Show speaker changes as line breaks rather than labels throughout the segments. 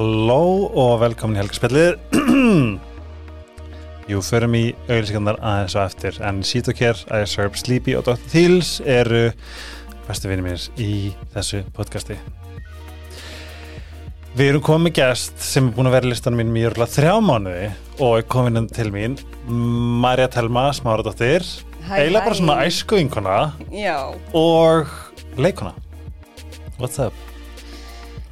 Halló og velkomin í Helgarspjallið Jú, förum í auðvilsingarnar aðeins á eftir. En Sítokер, Æsarp, Sleepy og Dr. Thils eru bestu vinni mér í þessu podcasti. Við erum komið gæst sem er búin að vera í listanum mínum í örgulega þrjá mánuði og er komin til mín Marja Telma, Smáradóttir.
Hæ,
eiginlega bara svona æskuvinkona
Já,
og leikona What's up?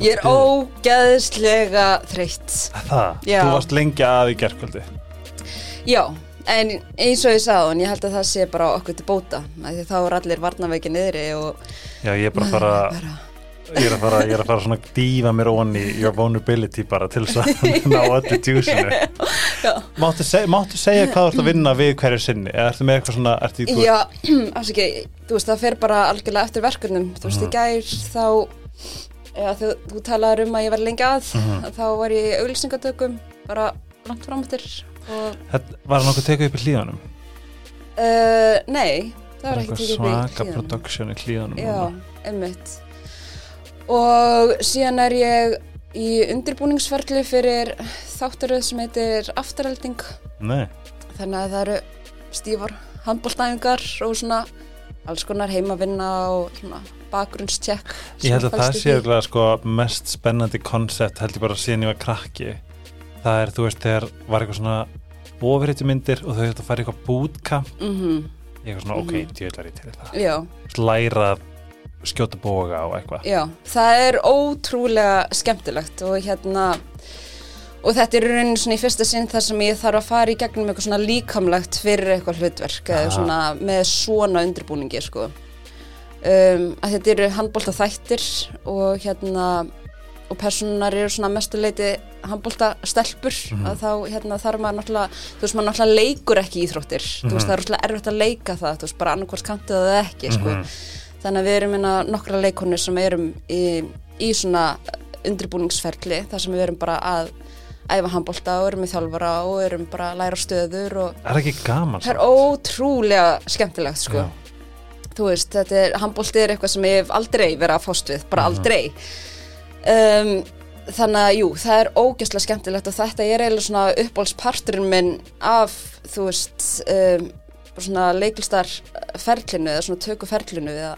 Ég er ógeðslega þreytt.
Það,
Já.
þú varst lengi að í gerkvöldi
Já, en eins og ég sagði hann, ég held að það sé bara okkur til bóta. þá er allir varnaveikin niðri og
Já, ég er bara að fara
bara,
ég er að fara, er að fara svona að dífa mér onni your vulnerability bara til þess að ná öllu djúsinu
já,
máttu, seg, máttu segja hvað þú ert að vinna við hverju sinni eða ertu með eitthvað svona ertu, þú-
já afsaki, þú veist, það fer bara algjörlega eftir verkefnum. Þú veist, í gær þá, já, þú, þú talaður um að ég var lengi að, þá var ég í auglýsingatökum, bara langt framöttir
var hann okkur tekið upp í hlíðanum
uh, nei, það var ekki
eitthvað
tekið upp í
svaka
hlíðanum.
production í hlíðanum
Já, einmitt. Og síðan er ég í undirbúningsferli fyrir þáttaröð sem heitir afturhelding
Nei,
þannig að það eru stífar handbóltæfingar og svona alls konar heimavinna og svona bakgrunnstjekk
ég held að það sé örugglega, sko, mest spennandi koncept held ég bara síðan ég var krakki. Það er, þú veist, þegar var eitthvað svona ofriðtumyndir og þau hefði að fara eitthvað bootcamp.
Mhm,
ég eitthvað svona,
Mhm.
ok, djöðlar ég til
Já,
læra skjóta boga og eitthvað.
Já, það er ótrúlega skemmtilegt og hérna og þetta er í rauninu svona í fyrsta sinn þar sem ég þarf að fara í gegnum eitthvað svona líkamlegt fyrir eitthvað hlutverk
Aha.
eða svona með svona undirbúningi sko um, að þetta eru handbólta þættir og hérna og personar eru svona mestuleiti handbólta stelpur
Mhm.
að þá hérna þarf maður náttúrulega þú veist maður náttúrulega leikur ekki íþróttir þú veist
Mhm.
það er náttúrulega erfitt að leika það þú veist bara annarkvort kantið það ekki sko
Mhm.
þannig að við erum innan nokkra leikonur sem erum í, í svona undirbúningsferli þar sem við erum bara að æfa handbólta og erum með þjálfara og erum bara að læra stöður og
er ekki gaman
það er ótrúlega skemmtilegt sko
Já.
Þú veist, þetta er, handbólti er eitthvað sem ég hef aldrei verið að fást við, bara
Mhm.
aldrei. Um, þannig að jú, það er ógæslega skemmtilegt og þetta er eiginlega svona uppbólsparturinn minn af, þú veist um, svona leiklistarferlinu eða svona tökuferlinu eða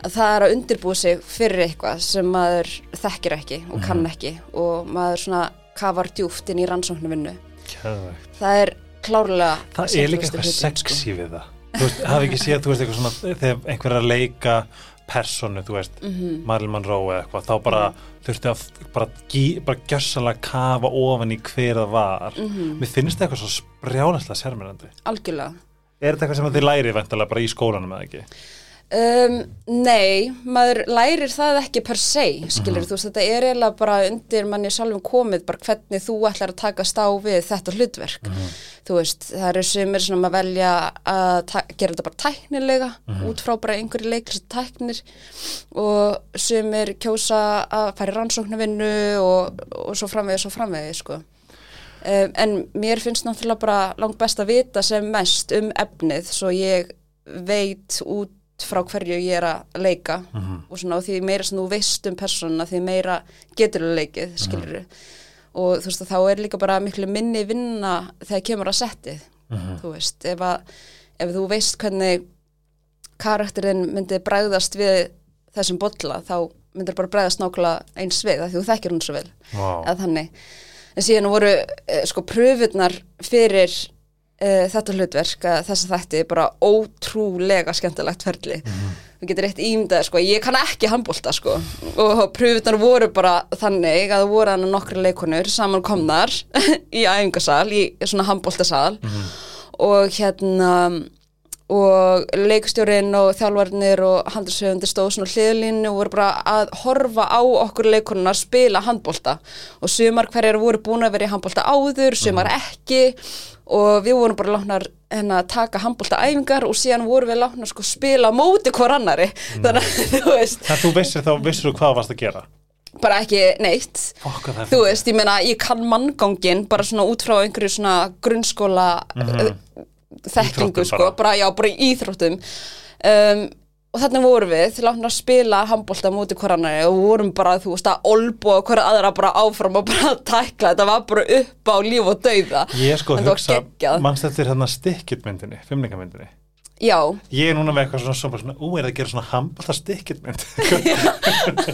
að það er að undirbúa sig fyrir eitthvað sem maður þekkir ekki og kann ekki og maður svona kafar djúft inn í rannsóknarvinnu.
Kæðvegt.
það er klárlega
það er líka eitthvað sexy við það þú veist, hafi ekki séð, þú veist, eitthvað svona þegar einhver er að leika personu þú veist, mm -hmm. Marilyn Monroe eða eitthvað þá bara þurfti að bara, bara gjössalega kafa ofan í hver það var. Mér finnst það eitthvað svo brjálæslega sérmyrandi
algjörlega.
Er þetta eitthvað sem þið lærið vendalega bara í skólanum eða ekki?
Um, nei, maður lærir það ekki per se, skilur þú veist, þetta er eiginlega bara undir manni sjálfum komið bara hvernig þú ætlar að taka stá við þetta hlutverk, þú veist það eru sumir sem að velja að gera þetta bara tæknilega út frá bara einhverju leiklist tæknir. Og sumir kjósa að í rannsóknarvinnu og, og svo framvegis og framvegis, sko. Um, en mér finnst náttúrulega bara langt best að vita sem mest um efnið svo ég veit út frá hverju ég er að leika og svona og því meira sem þú veist um persónuna því meira getur þú leikið skilur og þú veist þá er líka bara miklu minni vinna þegar kemur að settið þú veist. Ef, að, ef þú veist hvernig karakterinn myndi bræðast við þessum bolla þá myndir bara bræðast nákvæmlega eins við því þú þekkir hún svo vel. Þannig. En síðan voru uh, sko pröfurnar fyrir uh, þetta hlutverk að þess að þetta er bara ótrúlega skemmtilegt ferli. Við getum eitt ímdað sko, ég kann ekki handbólta sko. Og pröfurnar voru bara þannig að það voru hann nokkri leikonur saman komnar í æfingasal í svona handbóltasal og hérna og leikstjórin og þjálfarnir og handlisöfundir stóð svona hliðlínu og voru bara að horfa á okkur leikonuna að spila handbólta og sumar hverjar voru búin að vera í handbólta áður, sumar ekki. Og við vorum bara látnar hérna, að taka handbólta æfingar og síðan vorum við látnar sko spila móti hver annari þannig að þú veist,
Þegar þú vissir þá vissir þú hvað varst að gera?
Bara ekki neitt. Þú veist, ég meina, ég kann manngangin bara svona út frá einhverju svona grunnskóla mm þekkingu, sko,
bara.
já, bara í íþróttum um, og þannig vorum við látna að spila handbólta múti hverjanari og vorum bara, þú veist, að olbúa hverja aðra bara áfram og bara tækla þetta var bara upp á líf og dauða
Ég sko að hugsa,
geggjað.
mannst þetta er hérna stikkitmyndinni, fimmningamyndinni.
Já,
Ég er núna með eitthvað svona, svona, ú, er það að gera svona handbólta stikkitmynd.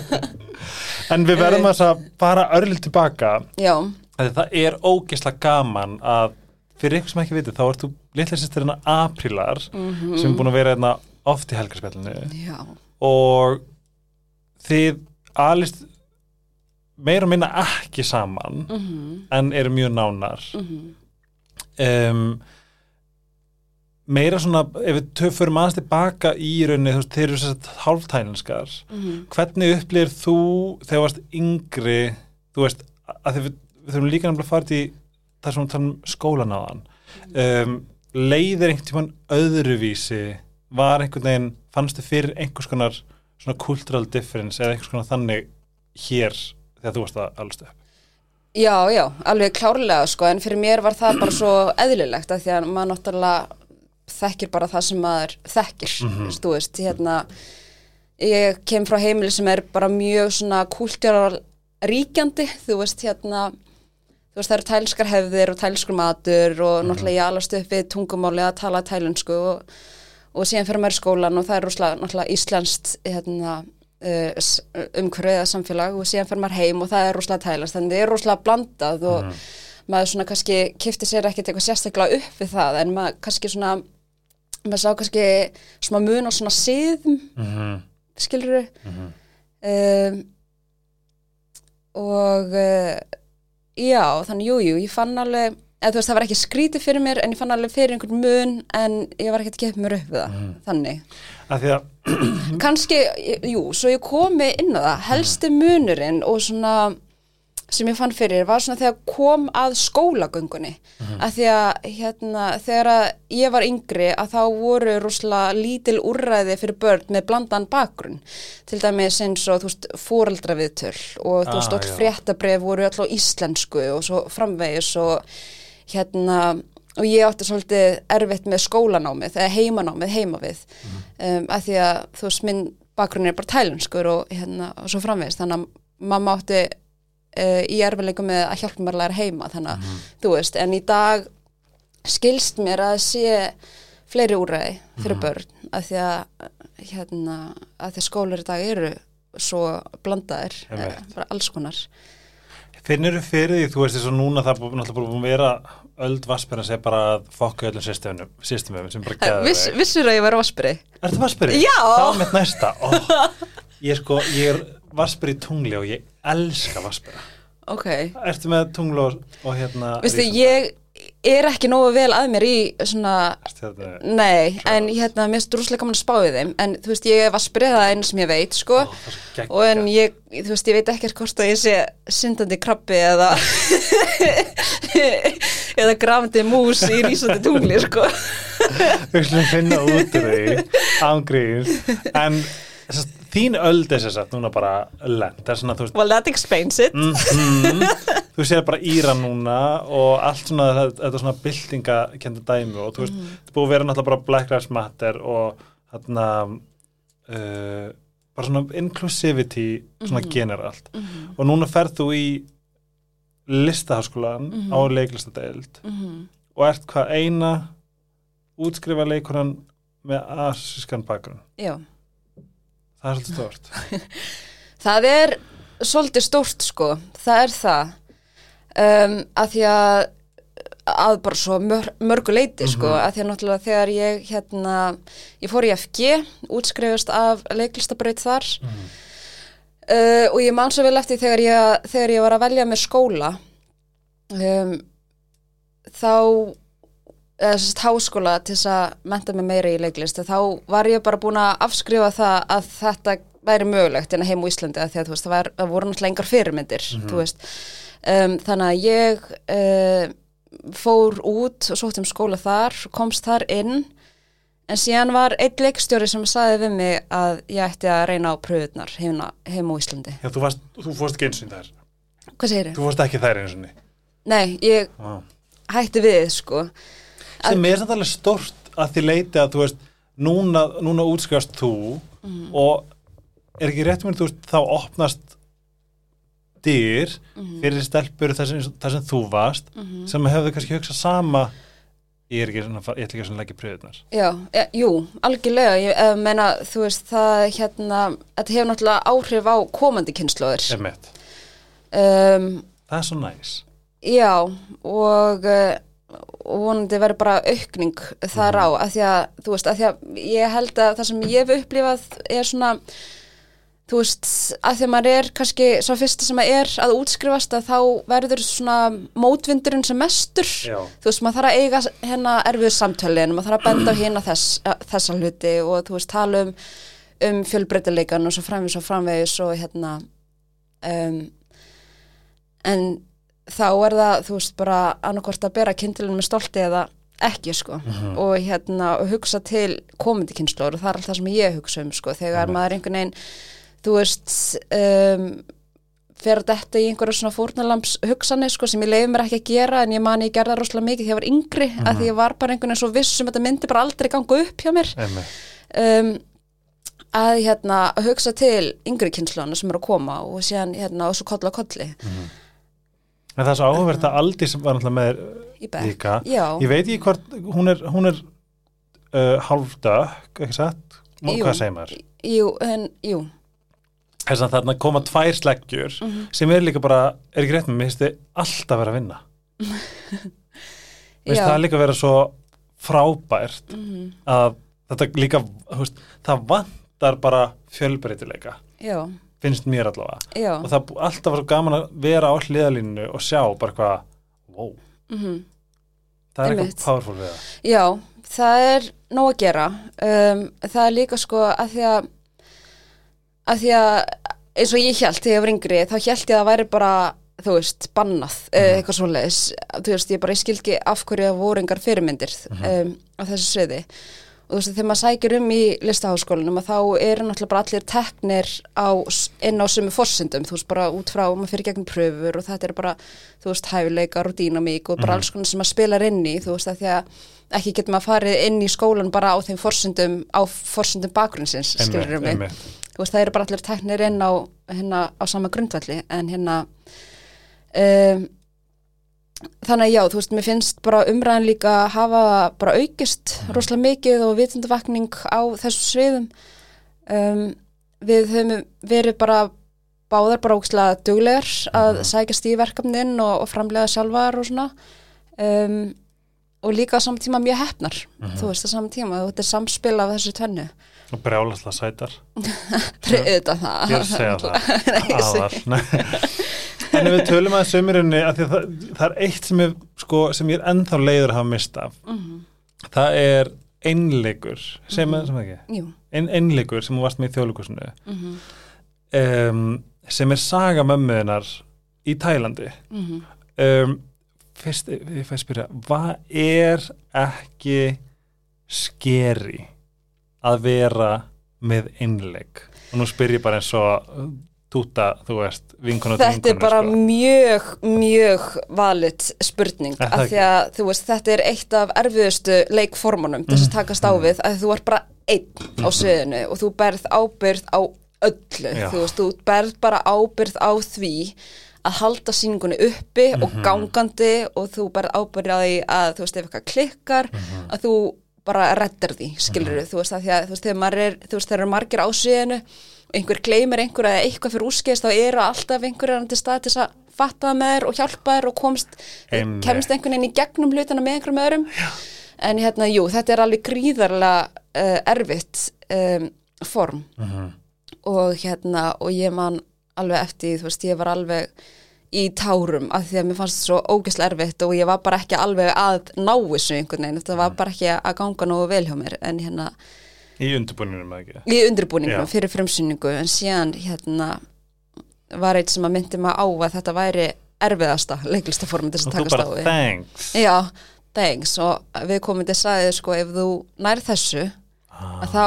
en við verðum að fara örlil tilbaka,
já,
að það er ógeðslega gaman að, fyrir ykkur sem ekki viti, þá ert þú litla sýstir hérna Aprílar,
Mhm.
sem er búin að vera hérna oft í helgarspjallinu. og þið alist meira og minna ekki saman
mm
en eru mjög nánar
-hmm.
um, meira svona ef við förum aðeins tilbaka í rauninni þú veist, þeir eru sérst hálftælinskar
Mhm.
hvernig upplýðir þú þegar þú varst yngri þú veist, að því við, þurfum líka nefnilega að fara í það sem við tala um skólan þann um, leiðir einhvern tímann öðruvísi var einhvern veginn, fannstu fyrir einhvers konar svona cultural difference eða einhvers konar þannig hér þegar þú varst að alveg upp
Já, já, alveg klárlega sko, en fyrir mér var það bara svo eðlilegt að því að maður náttúrulega þekkir bara það sem maður þekkir,
Mhm.
þú veist, hérna ég kem frá heimili sem er bara mjög svona kúltjara ríkjandi, þú veist, hérna þú veist, það eru tælskar hefðir og tælskur matur og náttúrulega ég alast upp við tungumáli að tala tælensku og, og síðan fyrir í skólan og það er rúslega, náttúrulega íslenskt hérna uh, umhverfið eða samfélag og síðan fyrir maður heim og það er rúslega tælast þannig það er rúslega blandað og maður svona kannski kifti sér ekkert eitthvað sérstaklega upp við það en maður kannski svona maður sá kannski smá mun og svona síðum
mm -hmm.
skilur um, og uh, já, þannig jú, jú, ég fann alveg eða þú veist, það var ekki skrítið fyrir mér en ég fann alveg fyrir einhvern mun en ég var ekki að gefa mér upp við það, þannig.
Að því að
kannski, jú, svo ég komi inn á það, helsti munurinn og svona sem ég fann fyrir var svona þegar kom að skólagöngunni. Að því að hérna þegar að ég var yngri að þá voru rúslega lítil úrræði fyrir börn með blandan bakgrunn. Til dæmis eins og þú veist fóreldraviðtöl og þú veist
Ah,
og
já.
fréttabref voru alltaf íslensku og svo framvegis og hérna og ég átti svolítið erfitt með skólanámið eða heimanámið heima við. Um, að því að þú veist minn bakgrunn er bara tælenskur og hérna og svo framvegis. Þannig að mamma átti uh, í erfileikum með að hjálpa mér að læra heima þannig að þú veist en í dag skilst mér að sé fleiri úræði fyrir börn að því að hérna að því að skólar í dag eru svo blandaðir, eh, bara alls konar.
Finnir þú fyrir því, þú veist þess að núna það er náttúrulega búin að vera öld vaspirinn sem bara að fokka öllum systemum, systemum sem bara geða
Viss, Vissur að ég var vaspri?
Er þetta vaspirinn?
Já!
Það var mitt næsta. Ó, Ég er sko, ég er vaspir í tungli og ég elska vaspira
Ok.
Ertu með tungli og, og hérna
Vistu, ég er ekki nógu vel að mér í svona,
hérna-
nei, en hérna, mér finnst rúslega gaman að spá við þeim, en þú veist, ég var spriðað einu sem ég veit, sko,
Ó,
og en ég, þú veist, ég veit ekkert hvort að ég sé syndandi krabbi eða eða grafandi mús í rísandi tungli, sko.
Við slum finna út úr því ángríns En þess, þín öld er þess að núna bara lent. Það er svona, þú veist
Well, that explains it.
mm þú sér bara Íran núna og allt svona, þetta er svona byltingakendu dæmi og þú veist, þetta er búið að vera náttúrulega bara Black Lives Matter og þarna uh, bara svona inclusivity svona generalt. Og núna ferð þú í listaháskólan á leiklistadeild og ert hvað eina útskrifa leikunan með asískan bakgrunn.
Já.
Það er svolítið stort
Það er svolítið stórt sko, það er það. Um, að því að að bara svo mör, mörgu leiti sko, að því að náttúrulega þegar ég hérna, ég fór í FG útskrifast af leiklistabraut þar. Uh, og ég man svo vel eftir þegar ég, þegar ég var að velja með skóla. Um, þá háskóla til þess að menta mig meira í leiklist þá var ég bara búin að afskrifa það að þetta væri mögulegt en að heim á Íslandi að því að veist, það, var, það voru náttúrulega engar fyrirmyndir þú veist. Um, þannig að ég uh, fór út og sótt um skóla þar komst þar inn en síðan var einn leikstjóri sem sagði við mig að ég ætti að reyna á pröfurnar heim, heim á Íslandi.
Já, þú, varst, þú fórst ekki eins og þær
Hvað segir þið?
þú fórst ekki þær eins og
Nei, ég
Vá.
hætti við sko
sem er samt alveg stort að því leiti að þú veist núna, núna útskjást þú
Mhm.
og er ekki rétt mér, þú veist, þá opnast dyr
Mhm.
fyrir stelpur þar sem, þar sem þú varst sem hefðu kannski hugsað sama ég er ekki svona, ég ætla ekki að svona leggja pröðunar
Já, e, jú, algjörlega, ég e, meina, þú veist, það hérna, þetta hefur náttúrulega áhrif á komandi kynnslóðir.
emitt,
Um,
það er svo næs
já, og, uh, og vonandi verður bara aukning þar á, að því að, þú veist, að því að ég held að það sem ég hef upplifað er svona, þú veist, að því að maður er kannski svo fyrsta sem að er að útskrifast að þá verður svona mótvindurinn sem mestur
Já.
þú veist, maður þarf að eiga hérna erfið samtölin, maður þarf að benda á hérna þess, þessa hluti og þú veist, tala um, um fjölbreytileikan og svo framvegis og framvegis og hérna um, en þá er það, þú veist, bara annarkvort að bera kindilin með stolti eða ekki, sko, og hérna og hugsa til komandi kynnslóður og það er alltaf sem ég hugsa um, sko, þegar maður einhvern veginn, þú veist um, fer þetta í einhverja svona fórnalamps hugsanir sko sem ég leiði mér ekki að gera en ég mani ég gerða rosalega mikið þegar ég var yngri
Mhm.
að því ég var bara einhvern veginn svo viss um að þetta myndi bara aldrei ganga upp hjá mér. Um, að hérna hugsa til yngri kynnslóna sem eru að koma og síðan hérna og svo koll á kolli
en það er svo áhugavert að Aldi sem var náttúrulega með þér líka
Já,
ég veit ekki hvort, hún er hún er uh, hálfdökk, ekki satt
Jú.
hvað segir maður?
jú, en, jú
þess að þarna koma tvær sleggjur
Mhm.
sem er líka bara, er ekki rétt með mér finnst þið alltaf vera að vinna finnst
Já.
það líka vera svo frábært
Mhm.
að þetta líka þú veist, það vantar bara fjölbreytileika
Já,
finnst mér allavega.
Já,
og það er alltaf var svo gaman að vera á hliðalínu og sjá bara hvað wow,
mhm.
Það er
Einmitt.
eitthvað powerful við það.
Já, það er nóg að gera. Um, það er líka sko að því að að því að eins og ég held þegar ég var yngri þá held ég að það væri bara þú veist, bannað, mm
Mhm.
eitthvað svoleiðis. Þú veist, ég bara, ég skilgi af hverju það voru engar fyrirmyndir
Mhm.
um, á þessu sviði og þú veist, þegar maður sækir um í listaháskólanum að þá eru náttúrulega bara allir teknir á, inn á sömu forsendum, þú veist, bara út frá maður fyrir gegnum pröfur og þetta er bara þú veist, hæfileikar og dýnamík og bara alls konar sem maður spilar inn í, þú veist, að því að ekki getur maður farið inn í skólan bara á þeim forsendum, á forsendum bakgrunnsins, skilur mig?
einmitt.
þú veist, það eru bara allir teknir inn á, hérna, á sama grundvalli en hérna um, þannig að já, þú veist, mér finnst bara umræðan líka hafa bara aukist rosalega mikið og vitundavakning á þessum sviðum. Um, við höfum verið bara báðar bara ókslega duglegar að sækjast í verkefnin og, og framlega sjálfar og svona. Um, og líka á saman tíma mjög hefnar þú veist, á saman tíma, þetta er samspil af þessu tvennu.
Og brjálasla sætar.
Auðvitað það.
Ég að segja það.
Nei,
en við tölum að sömurinni að að það, það er eitt sem, er, sko, sem ég er ennþá leiður að hafa mist af.
Mhm.
það er einleikur sem, mm sem það ekki? Ein, einleikur sem þú varst með í þjóðleikusinu
mhm,
um, sem er saga mömmuðinar í Tælandi. Um, fyrst, ég fæði spyrja hvað er ekki skeri að vera með einleik? Og nú spyr ég bara eins og túta, þú veist, vinkonu
Þetta er bara mjög, mjög valit spurning
Er
því að þú veist, þetta er eitt af erfiðustu leikformunum þess að takast á
Mm.
við að þú er bara einn á sviðinu og þú berð ábyrð á öllu,
Já.
þú veist, þú berð bara ábyrð á því að halda síningunni uppi og
Mhm.
gangandi og þú berð ábyrð á því að þú veist, ef eitthvað klikkar
Mhm.
að þú bara reddar því, skilur þú veist, að því að þú veist, þegar maður er, þú veist, þegar eru margir á sviðinu og einhver gleymir einhver eða eitthvað fyrir úrskist þá eru alltaf einhverjar til stað til að fatta með þér og hjálpa þér og komst,
Einmitt.
kemst einhvern veginn í gegnum hlutana með einhverjum öðrum Já. en hérna, jú, þetta er alveg gríðarlega uh, erfitt um, form
Mhm.
og hérna, og ég man alveg eftir, þú veist, ég var alveg í tárum af því að mér fannst þetta svo ógeðslega erfitt og ég var bara ekki alveg að ná þessu einhvern veginn, þetta var bara ekki að ganga nógu vel hjá mér, en hérna
í undirbúinunum eða ekki?
Í undirbúningum
Já.
fyrir frumsynningu en síðan hérna var eitt sem að myndi maður á að þetta væri erfiðasta leiklistaform til þess
og
að
þú
takast á
bara
við.
thanks.
Já, thanks. Og við komum til að sagði sko ef þú nær þessu að þá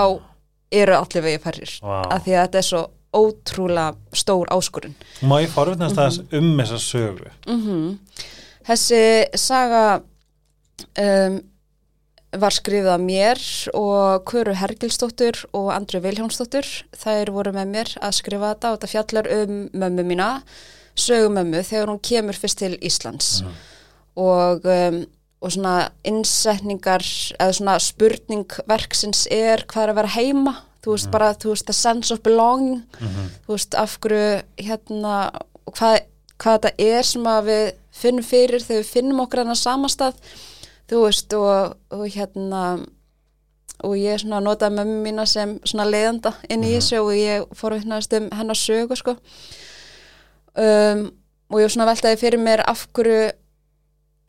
eru allir vegi færrir.
Vá.
af því að þetta er svo ótrúlega stór áskorun.
Má ég forvitnast aðeins um þessa sögu?
Mm Þessi saga um, var skrifið af mér og Kuru Hergilsdóttur og Andri Viljánsdóttur. Þær voru með mér að skrifa þetta og þetta fjallar um mömmu mína, sögumömmu, þegar hún kemur fyrst til Íslands. Og, um, og svona innsetningar eða svona spurning verksins er hvað er að vera heima. Þú veist bara, þú veist, the sense of belonging, þú veist, af hverju hérna, hvað, hvað þetta er sem að við finnum fyrir þegar við finnum okkur hann að samastað þú veist og, og hérna og ég svona notaði mömmu mína sem svona leiðanda inn í þessu og ég fór að hérna um hennar sögu sko. Um, og ég svona veltaði fyrir mér af hverju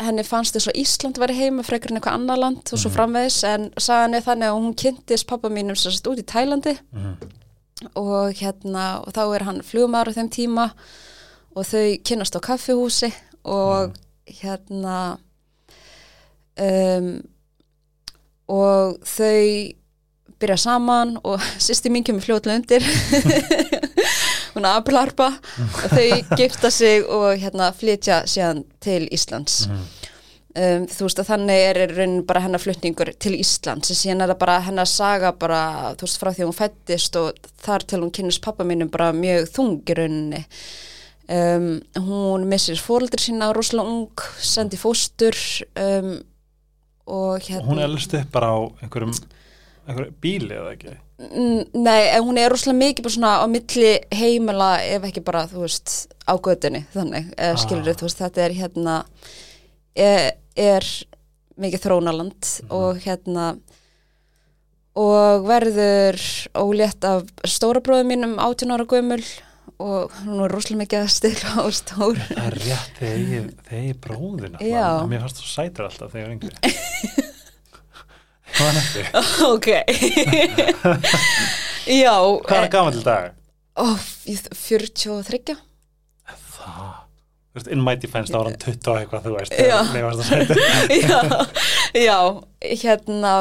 henni fannst þess að Ísland væri heima frekar en eitthvað annar land og svo framvegis en sagan er þannig að hún kynntist pappa mínum sérst út í Tælandi. Og hérna og þá er hann flugumar á þeim tíma og þau kynnast á kaffihúsi og hérna um, og þau byrja saman og sýsti mín kemur fljóðlega undir. Hún er aðblarpa og þau gifta sig og hérna flytja síðan til Íslands. Um, þú veist að þannig er raunin bara hennar flutningur til Íslands. En síðan er það bara hennar saga bara þú veist frá því hún fættist og þar til hún kynist pappa mínum bara mjög þung í rauninni. Um, hún missir fóreldur sína rosalega ung, sendi fóstur um, og hérna
Hún elst upp bara á einhverjum, einhverjum bíli eða ekki?
Nei, en hún er rosalega mikið bara svona á milli heimila ef ekki bara, þú veist, á götunni þannig,
Ah.
skilur þú veist, þetta er hérna er, er mikið þrónaland og hérna og verður ólétt af stóra bróðum mínum 18 ára gömul og hún er rosalega mikið að stila og stór
Það er rétt þegar ég, þegar ég bróðin
Já.
Mér fannst þú sætur alltaf þegar var yngri Hvað er þetta?
ok já
Hvað er gaman til dag?
ég- 43
Það in my defense, þá var hann 20 og eitthvað, þú veist
Já. Já, já, hérna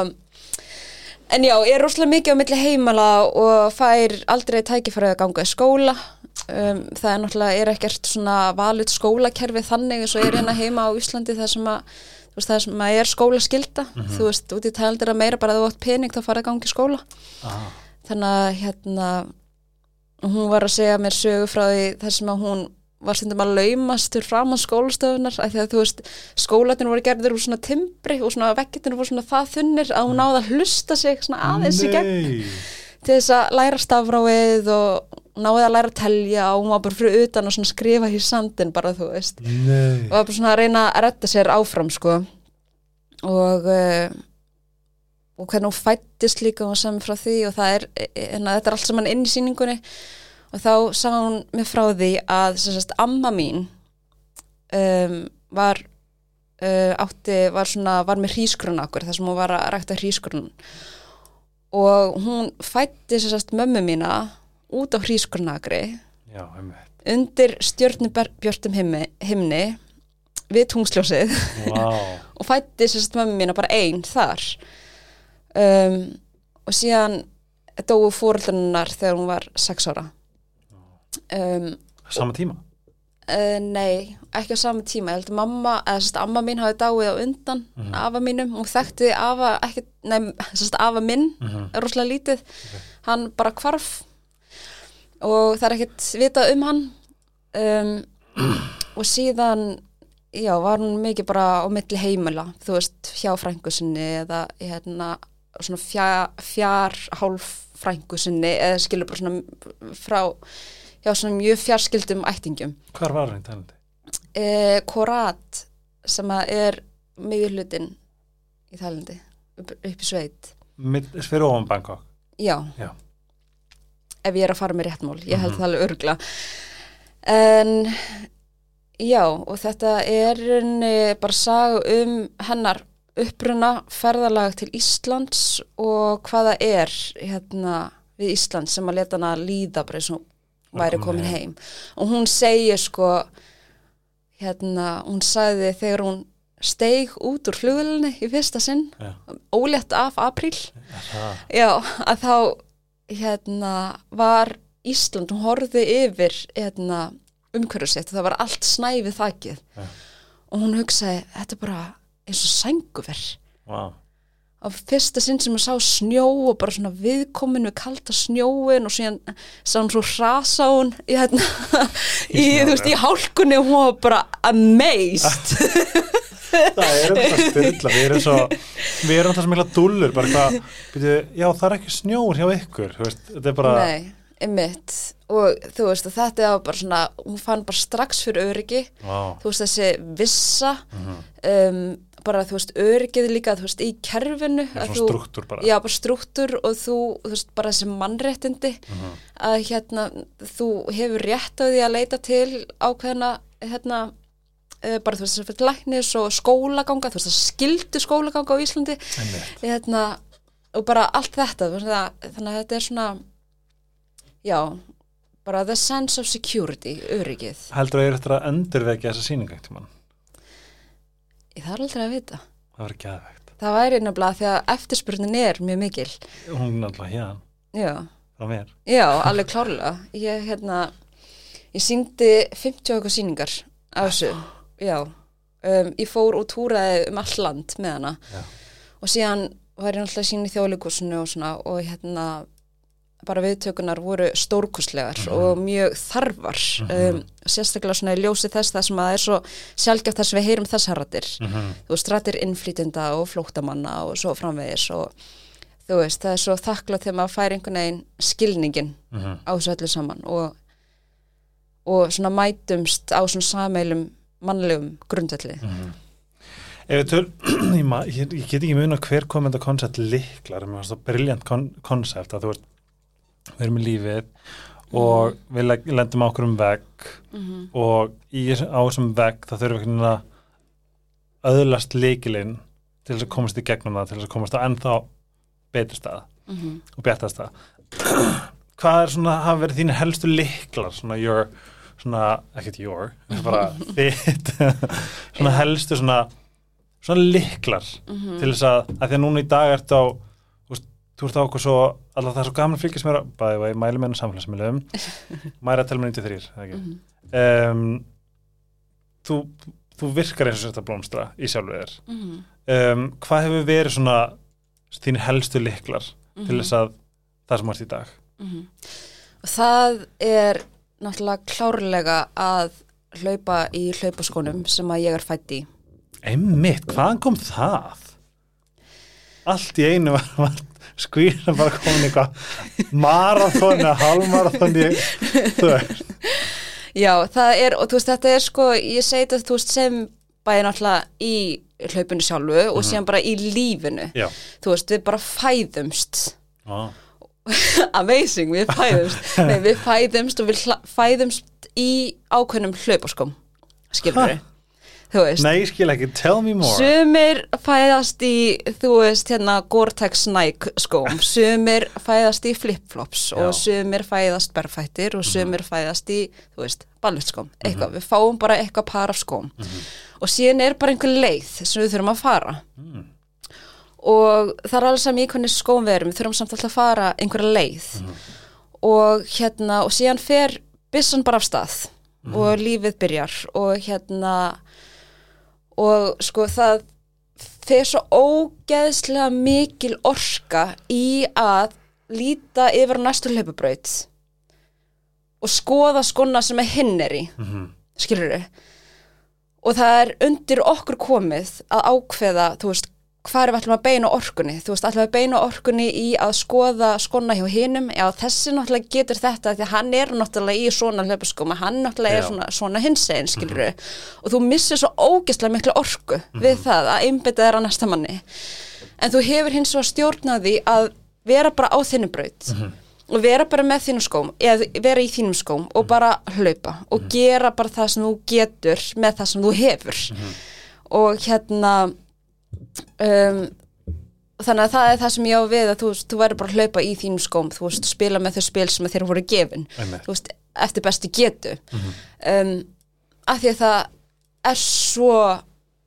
en já, ég er rosalega mikið á milli heimala og fær aldrei tækifæri að ganga í skóla. Um, það er náttúrulega, er ekkert svona valut skólakerfi þannig eins og er hérna heima á Íslandi það sem að þú veist, það sem að er skólaskylda. Þú veist, út í tældir að meira bara að þú átt pening þá farið að ganga í skóla.
Ah,
þannig að hérna hún var að segja mér sögu frá því þar sem að hún var stundum að laumast til fram á skólastöfunar að þú veist skólatin voru gerður úr svona timbri og svona veggitinu voru svona það þunnir að hún náði að hlusta sig svona aðeins í gegn
Nei.
Til þess að læra stafráið og náði að læra að telja og hún var bara fyrir utan og svona skrifa í sandin bara þú veist.
Nei.
Og var bara svona að reyna að retta sér áfram sko. Og uh, og hvernig hún fættist líka og saman frá því og það er, en þetta er allt saman inn í sýningunni og þá sá hún mér frá því að sagt amma mín um, var uh, átti, var svona, var með hrísgrun okkur þar sem hún var að rækta hrísgrun og hún fætti sagt mömmu mína út á
einmitt.
undir stjörnubjörtum himni, himni við tungsljósið
Vá.
Og fætti sérst mömmu mína bara einn þar. Um, og síðan dóu fóröldunar þegar hún var sex ára um,
Sama tíma?
uh, nei, ekki á sama tíma. Ég held að mamma, eða sérst amma mín hafi dáið á undan afa mínum. Og þekkti afa ekki, nei, sérst afa minn er rosalega lítið. Hann bara hvarf og það er ekkert vitað um hann. Um, og síðan já, var hún mikið bara á milli heimila, þú veist, hjá frængu sinni eða hérna svona fjár, fjár hálf frængu sinni eða skilur bara svona frá, já, svona mjög fjarskildum ættingum.
Hvar var hann talandi?
Eh, Korat sem er miðurlutin í Þælandi, upp, upp í sveit.
Fyrir ofan Bangkok
Já.
Já.
Ef ég er að fara með réttmál, ég held það alveg örgla. En já, og þetta er bara saga um hennar uppruna ferðalag til Íslands og hvaða er hérna við Íslands sem að leta hana líða bara eins og væri
komin
komin heim. Og hún segir sko, hérna, hún sagði þegar hún steig út úr flugvölinni í fyrsta sinn,
Já.
ólétt af apríl, Já, að þá hérna, var Ísland, hún horfði yfir hérna, umhverju sitt og það var allt snæfið þakið
Já.
og hún hugsaði, þetta er bara eins og sænguver
Vá
á fyrsta sinn sem ég sá snjó og bara svona viðkomin við kalda snjóin og síðan sá hann svo hrasa hún í, hérna, í, þú veist, í hálkunni og hún var bara amazed.
Það er um það styrla. Við erum svo við erum það sem mikla dúllur bara hvað, byrju, já það er ekki snjór hjá ykkur veist, þetta er bara
Nei, einmitt. Og þú veist, og þetta var bara svona hún fann bara strax fyrir öryggi.
Vá.
þú veist, þessi vissa
Mhm.
um, bara, þú veist, öryggið líka þú veist, í kerfinu
Já,
þú-
strúktúr bara.
Já, bara strúktúr og þú, þú veist, bara þessi mannréttindi
Mhm.
að hérna, þú hefur rétt á því að leita til ákveðna hérna uh, bara þú veist, þess að fyrir læknis og skólaganga þú veist, það skildu skólaganga á Íslandi hérna, og bara allt þetta veist, það, þannig að þetta er svona já, bara the sense of security, öryggið
heldur að ég er eftir að endurvekja þessa sýninga eitt tímann,
ég þarf aldrei að vita.
Það var ekki aðvegt
það væri nefnilega því að eftirspurnin er mjög mikil.
Hún náttúrulega hérna
já, já, alveg klárlega. Ég hérna ég síndi 50 og eitthvað sýningar af þessu, já. Um, ég fór og túraði um all land með hana.
Já.
og síðan var ég náttúrulega sín í þjóðleikusinu og svona og hérna bara viðtökunar voru stórkustlegar og mjög þarfar um, sérstaklega svona í ljósi þess það sem að það er svo sjálfgeft þess að við heyrum þess harratir
Mhm.
þú veist, rættir innflýtinda og flóttamanna og svo framvegis og þú veist, það er svo þakklátt þegar maður fær einhvern veginn skilningin
Mhm.
á þessu öllu saman og, og svona mætumst á svona sameilum mannlegum grundvelli
Mhm. Ef við töl, ég, ég, get ekki muna hver kom þetta koncept liklar, mér fannst það briljant koncept að þú veist, við erum í lífið og við leg- lendum á okkur um vegg
Mhm.
og í, á þessum vegg það þurfum við einhvern veginn að öðlast leikilinn til þess að komast í gegnum það, til þess að komast á ennþá betur stað
Mhm.
og bjartast stað. Hvað er svona, hafa verið þín helstu liklar, svona your, svona, ekkert your, bara þitt, svona helstu svona, svona liklar
Mhm.
til þess að, að því að núna í dag ertu á, þú ert á okkur svo, alltaf það er svo gaman fylgjast mér á, bæði og ég mæli mér á samfélagsmiðlum, mæra telma 93, það ekki.
Mhm.
Um, þú, þú virkar eins og þetta blómstra í sjálfu þér.
Mhm.
Um, hvað hefur verið svona þín helstu liklar
Mhm.
til þess að það sem ert í dag?
Mhm. það er náttúrulega klárlega að hlaupa í hlaupaskónum sem að ég er fætt í
Einmitt, hvaðan kom það? Allt í einu var, var skvíðan bara komin eitthvað marathon eða halvmarathon í, þú veist.
Já, það er, og þú veist, þetta er sko, ég segi þetta, þú veist, sem bæði náttúrulega í hlaupinu sjálfu og síðan bara í lífinu.
Já.
Þú veist, við bara fæðumst.
Á,
Amazing, við fæðumst. Nei, við fæðumst og við fæðumst í ákveðnum hlaupaskóm, skilur við. Þú veist.
Nei, ég skil ekki, tell me more.
Sumir fæðast í, þú veist, hérna Gore-Tex Nike skóm, sumir fæðast í flip-flops og sumir fæðast berfættir og sumir fæðast í, þú veist, ballettskóm, eitthvað, við fáum bara eitthvað par af skóm. Og síðan er bara einhver leið sem við þurfum að fara.
Mm.
og það er alveg saman í hvernig skóm við erum, við þurfum samt alltaf að fara einhverja leið. Og hérna, og síðan fer byssan bara af stað og lífið byrjar. Og hérna og sko það fer svo ógeðslega mikil orka í að líta yfir næstu hlaupabraut og skoða skona sem er hinn er í
Mhm.
skilur við og það er undir okkur komið að ákveða, þú veist, hvað er við ætlum að beina orkunni, þú veist, ætlum að beina orkunni í að skoða skona hjá hinum? Já, þessi náttúrulega getur þetta því að hann er náttúrulega í svona hlaupaskóma hann náttúrulega
Já.
er svona, svona hinsegin, skilur við og þú missir svo ógeðslega mikla orku við það að einbytta þér á næsta manni. En þú hefur hins vegar stjórnaði að vera bara á þinni braut og vera bara með þínum skóm eða vera í þínum skóm og bara hlaupa og gera bara það sem þú getur með það sem þú hefur. Og hérna um, þannig að það er það sem ég á við að þú, þú verður bara að hlaupa í þínum skóm þú veist, spila með þau spil sem þér voru gefin
Einmitt.
þú veist, eftir bestu getu um, af því að það er svo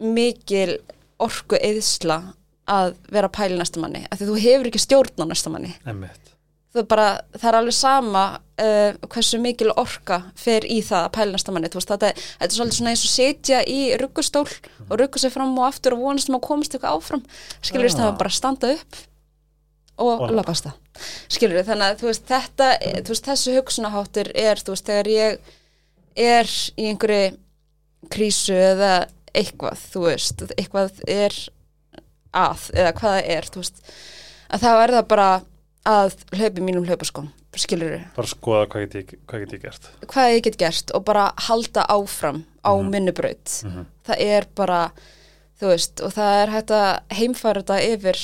mikil orku eðsla að vera að pæla næsta manni af því að þú hefur ekki stjórn á næsta manni
Einmitt.
þú bara, það er alveg sama uh, hversu mikil orka fer í það að pæla næsta manni, veist, þetta, þetta er svolítið svona eins og setja í ruggustól og rugga sig fram og aftur og vonast um að komast eitthvað áfram. Skilur við,
Ah.
það var bara að standa upp og
Og
lapast það skilur við, þannig að þú veist, þetta þú veist, þessu hugsunaháttur er, þú veist, þegar ég er í einhverju krísu eða eitthvað, þú veist, eitthvað er að, eða hvað það er, þú veist að er það bara að hlaupi mínum hlaupaskóm, skilur við
bara skoða hvað get ég, hvað get ég gert.
Hvað ég get gert og bara halda áfram á mm minni braut það er bara, þú veist og það er hægt að heimfæra þetta yfir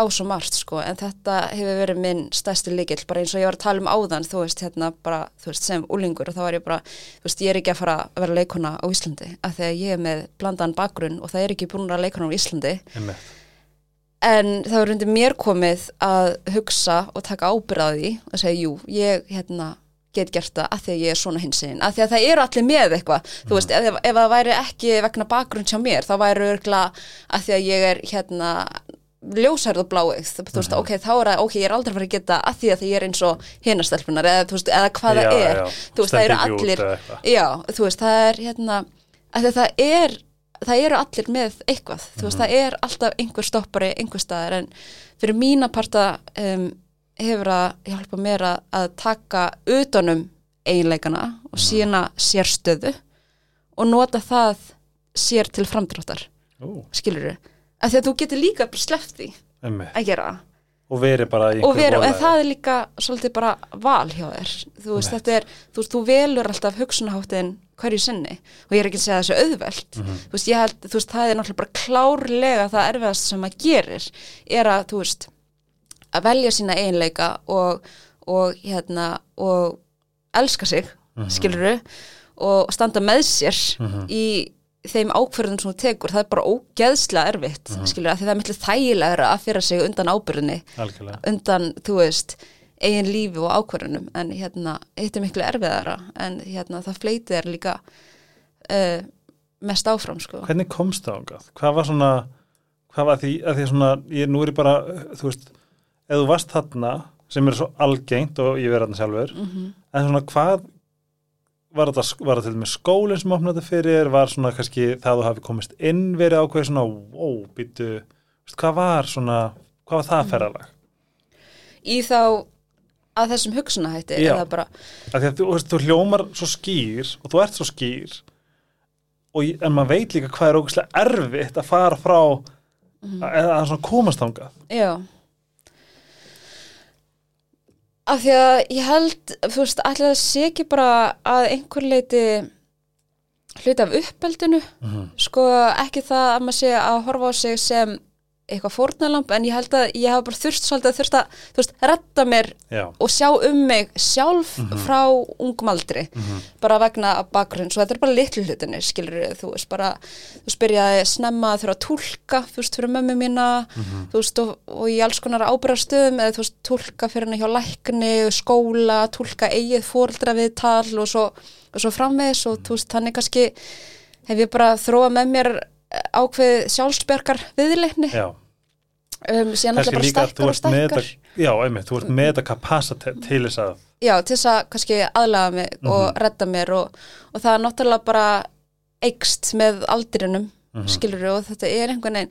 á svo margt sko en þetta hefur verið minn stærsti líkill bara eins og ég var að tala um áðan þú veist hérna bara, þú veist sem úlingur og þá var ég bara, þú veist ég er ekki að fara að vera leikona á Íslandi. Af því að ég er með blandan bakgrunn og það er ekki búin að leikona á Íslandi.
Einmitt.
En það var undir mér komið að hugsa og taka ábyrðaði og segja, jú, ég hérna get gert það að því að ég er svona hinsinn að því að það eru allir með eitthvað. Þú veist, ef, ef það væri ekki vegna bakgrunn hjá mér, þá væri örgla að því að ég er hérna ljósærð og bláið, þú veist, ok, þá er það ok, ég er aldrei farið að geta að því að því ég er eins og hinastelpunar, eða þú veist, eða hvað
Já,
það er.
já,
þú veist, það eru allir já, þú veist, það er hérna að það er það eru allir með eitthvað, þú veist, það er alltaf einhver stoppari, einhver staðar en fyrir mína parta um, hefur að hjálpa mér að, að taka utanum eiginleikana og sína sérstöðu og nota það sér til framdráttar.
Ú,
skilur þau, að því að þú getur líka bara sleppt því
einmitt.
að gera það.
Og verið bara í einhverju
vera, en það er líka svolítið bara val hjá þér. Þú veist,
Einmitt.
þetta er, þú veist, þú velur alltaf hugsunaháttin hverju sinni og ég er ekki að segja þessu auðvelt
Mhm.
þú veist, ég held, þú veist, það er náttúrulega bara klárlega það erfiðast sem maður gerir er að, þú veist að velja sína eiginleika og, og hérna, og elska sig, mm
Mhm.
og standa með sér
Mhm.
í þeim ákverðum sem þú tekur, það er bara ógeðslega erfitt, mm
Mhm.
-hmm. skilur, að því það er miklu þægilegra að fyrir sig undan ábyrðinni undan, þú veist eigin lífi og ákvörðunum en hérna, eitt er miklu erfiðara en hérna, það fleitið er líka uh, mest áfram sko.
hvernig komst það ángað? hvað var svona hvað var því, að því svona ég, nú er bara, þú veist ef þú varst þarna, sem er svo algengt og ég verði þarna sjálfur
mm
en svona hvað var þetta, þetta til með skólinn sem opnaði þetta fyrir var svona kannski það að þú hafi komist inn verið ákveð svona, wow, býtu hvað var svona, hvað var það ferðalag?
í þá að þessum hugsunahætti bara,
að þú, þú hljómar svo skýr og þú ert svo skýr ég- en maður veit líka hvað er ógæslega erfitt að fara frá eða að svona komast þangað.
Já. Af því að ég held þú veist, allir það sé ekki bara að einhver leiti hluti af uppeldinu. Sko ekki það að maður sé að horfa á sig sem eitthvað fórnalamb en ég held að ég hafa bara þurft svolítið að þurft að þú veist, redda mér
já,
og sjá um mig sjálf frá ungum aldri bara vegna af bakgrunn. Svo þetta er bara litlu hlutinni, skilur þú veist bara, þú spyrjaði snemma þurfa að túlka, þú veist, fyrir mömmu mína þú veist, og, og í alls konar ábyrðarstöðum eða þú veist, túlka fyrir henni hjá lækni skóla, túlka eigið fóreldra viðtal og svo, og svo framvegis og þú veist, þannig kannski hef ég bara þróað með mér ákveð sjálfsbergar viðleikni um, síðan alltaf bara
að
stækkar og
þetta já, einmitt, þú ert með þetta kapasitet til þess að
já, til þess að kannski aðlaga mig og redda mér og, og það er náttúrulega bara eikst með aldrinum mm skilur og þetta er einhvern veginn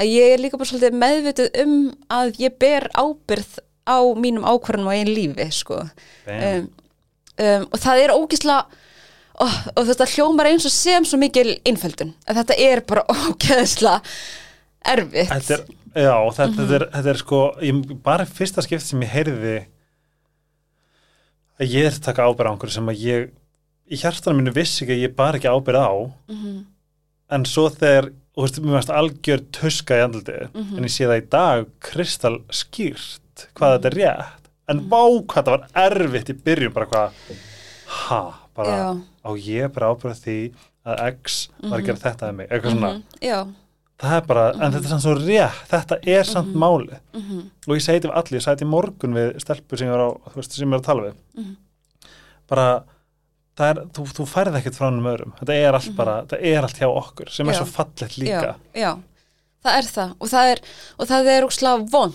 að ég er líka bara svolítið meðvituð um að ég ber ábyrð á mínum ákvarðanum á einn lífi sko. Um, um, og það er ógislega oh, og þetta hljómar eins og sem svo mikil innföldun að þetta er bara ógeðslega erfitt
Þetta er, já, þetta,
Mhm.
þetta, er, þetta er sko, ég, bara fyrsta skipt sem ég heyrði að ég er að taka ábyrð á einhverju sem að ég, í hjartanum mínu vissi ekki að ég bara ekki ábyrð á,
Mhm.
en svo þegar, og veist, mér varst algjör tuska í andliti,
Mhm.
en ég sé það í dag kristal skýrt hvað þetta er rétt, en
Mhm.
vá hvað það var erfitt í byrjun, bara hvað, ha, bara,
Já.
á ég bara ábyrð á því að X var að gera þetta að mig, eitthvað svona,
Mhm. já,
það er bara, en þetta er samt svo rétt. Þetta er samt máli
mhm,
og ég segi þetta við allir, ég segi þetta í morgun við stelpur sem ég var, á, þú veist, sem ég var að tala við.
Mhm.
bara er, þú, þú færð ekkert frá hennum öðrum. Þetta er allt bara, það er allt hjá okkur sem er
Mhm. Já.
svo fallegt líka.
Já, já, það er það. Og það er, og það er úkslega vond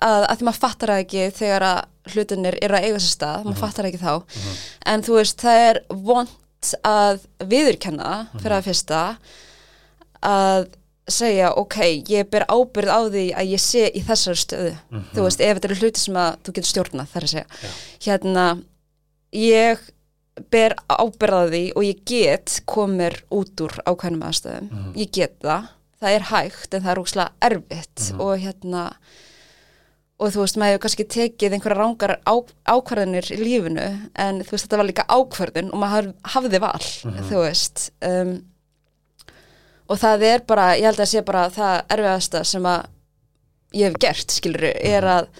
að, að því maður fattar það ekki þegar að hlutinir eru að eiga sér stað, maður fattar það ekki þá. En þú veist, það er vond að viðurkenna fyrir að fyrsta að segja, ok, ég ber ábyrð á því að ég sé í þessari stöðu. Þú veist, ef þetta eru hluti sem að þú getur stjórnað þar að segja, hérna ég ber ábyrð á því og ég get komir út úr ákveðnum aðstöðum ég get það, það er hægt en það er ókslega erfitt. Og hérna og þú veist, maður hefur kannski tekið einhverja rángar á, ákvarðanir í lífinu en þú veist, þetta var líka ákvarðun og maður hafði val, þú veist um, og það er bara, ég held að sé bara það erfiðasta sem að ég hef gert, skilur, er að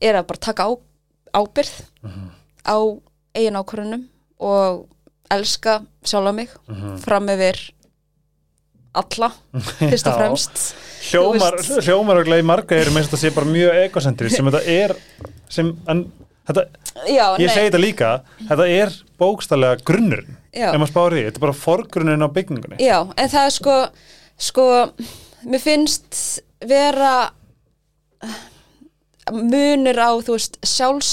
er að bara taka á, ábyrð á eigin ákvarðunum og elska sjálfa mig fram yfir alla, fyrst og fremst.
Hljómar, hljómar og glei marga er með þetta sé bara mjög egocentri sem þetta er sem, en, þetta,
Já,
ég segi þetta líka þetta er bókstallega grunnurinn. Ef maður spáir í, þetta er bara forgrunnurinn á byggingunni.
Já, en það er sko, sko, mér finnst vera munur á, þú veist, sjálfs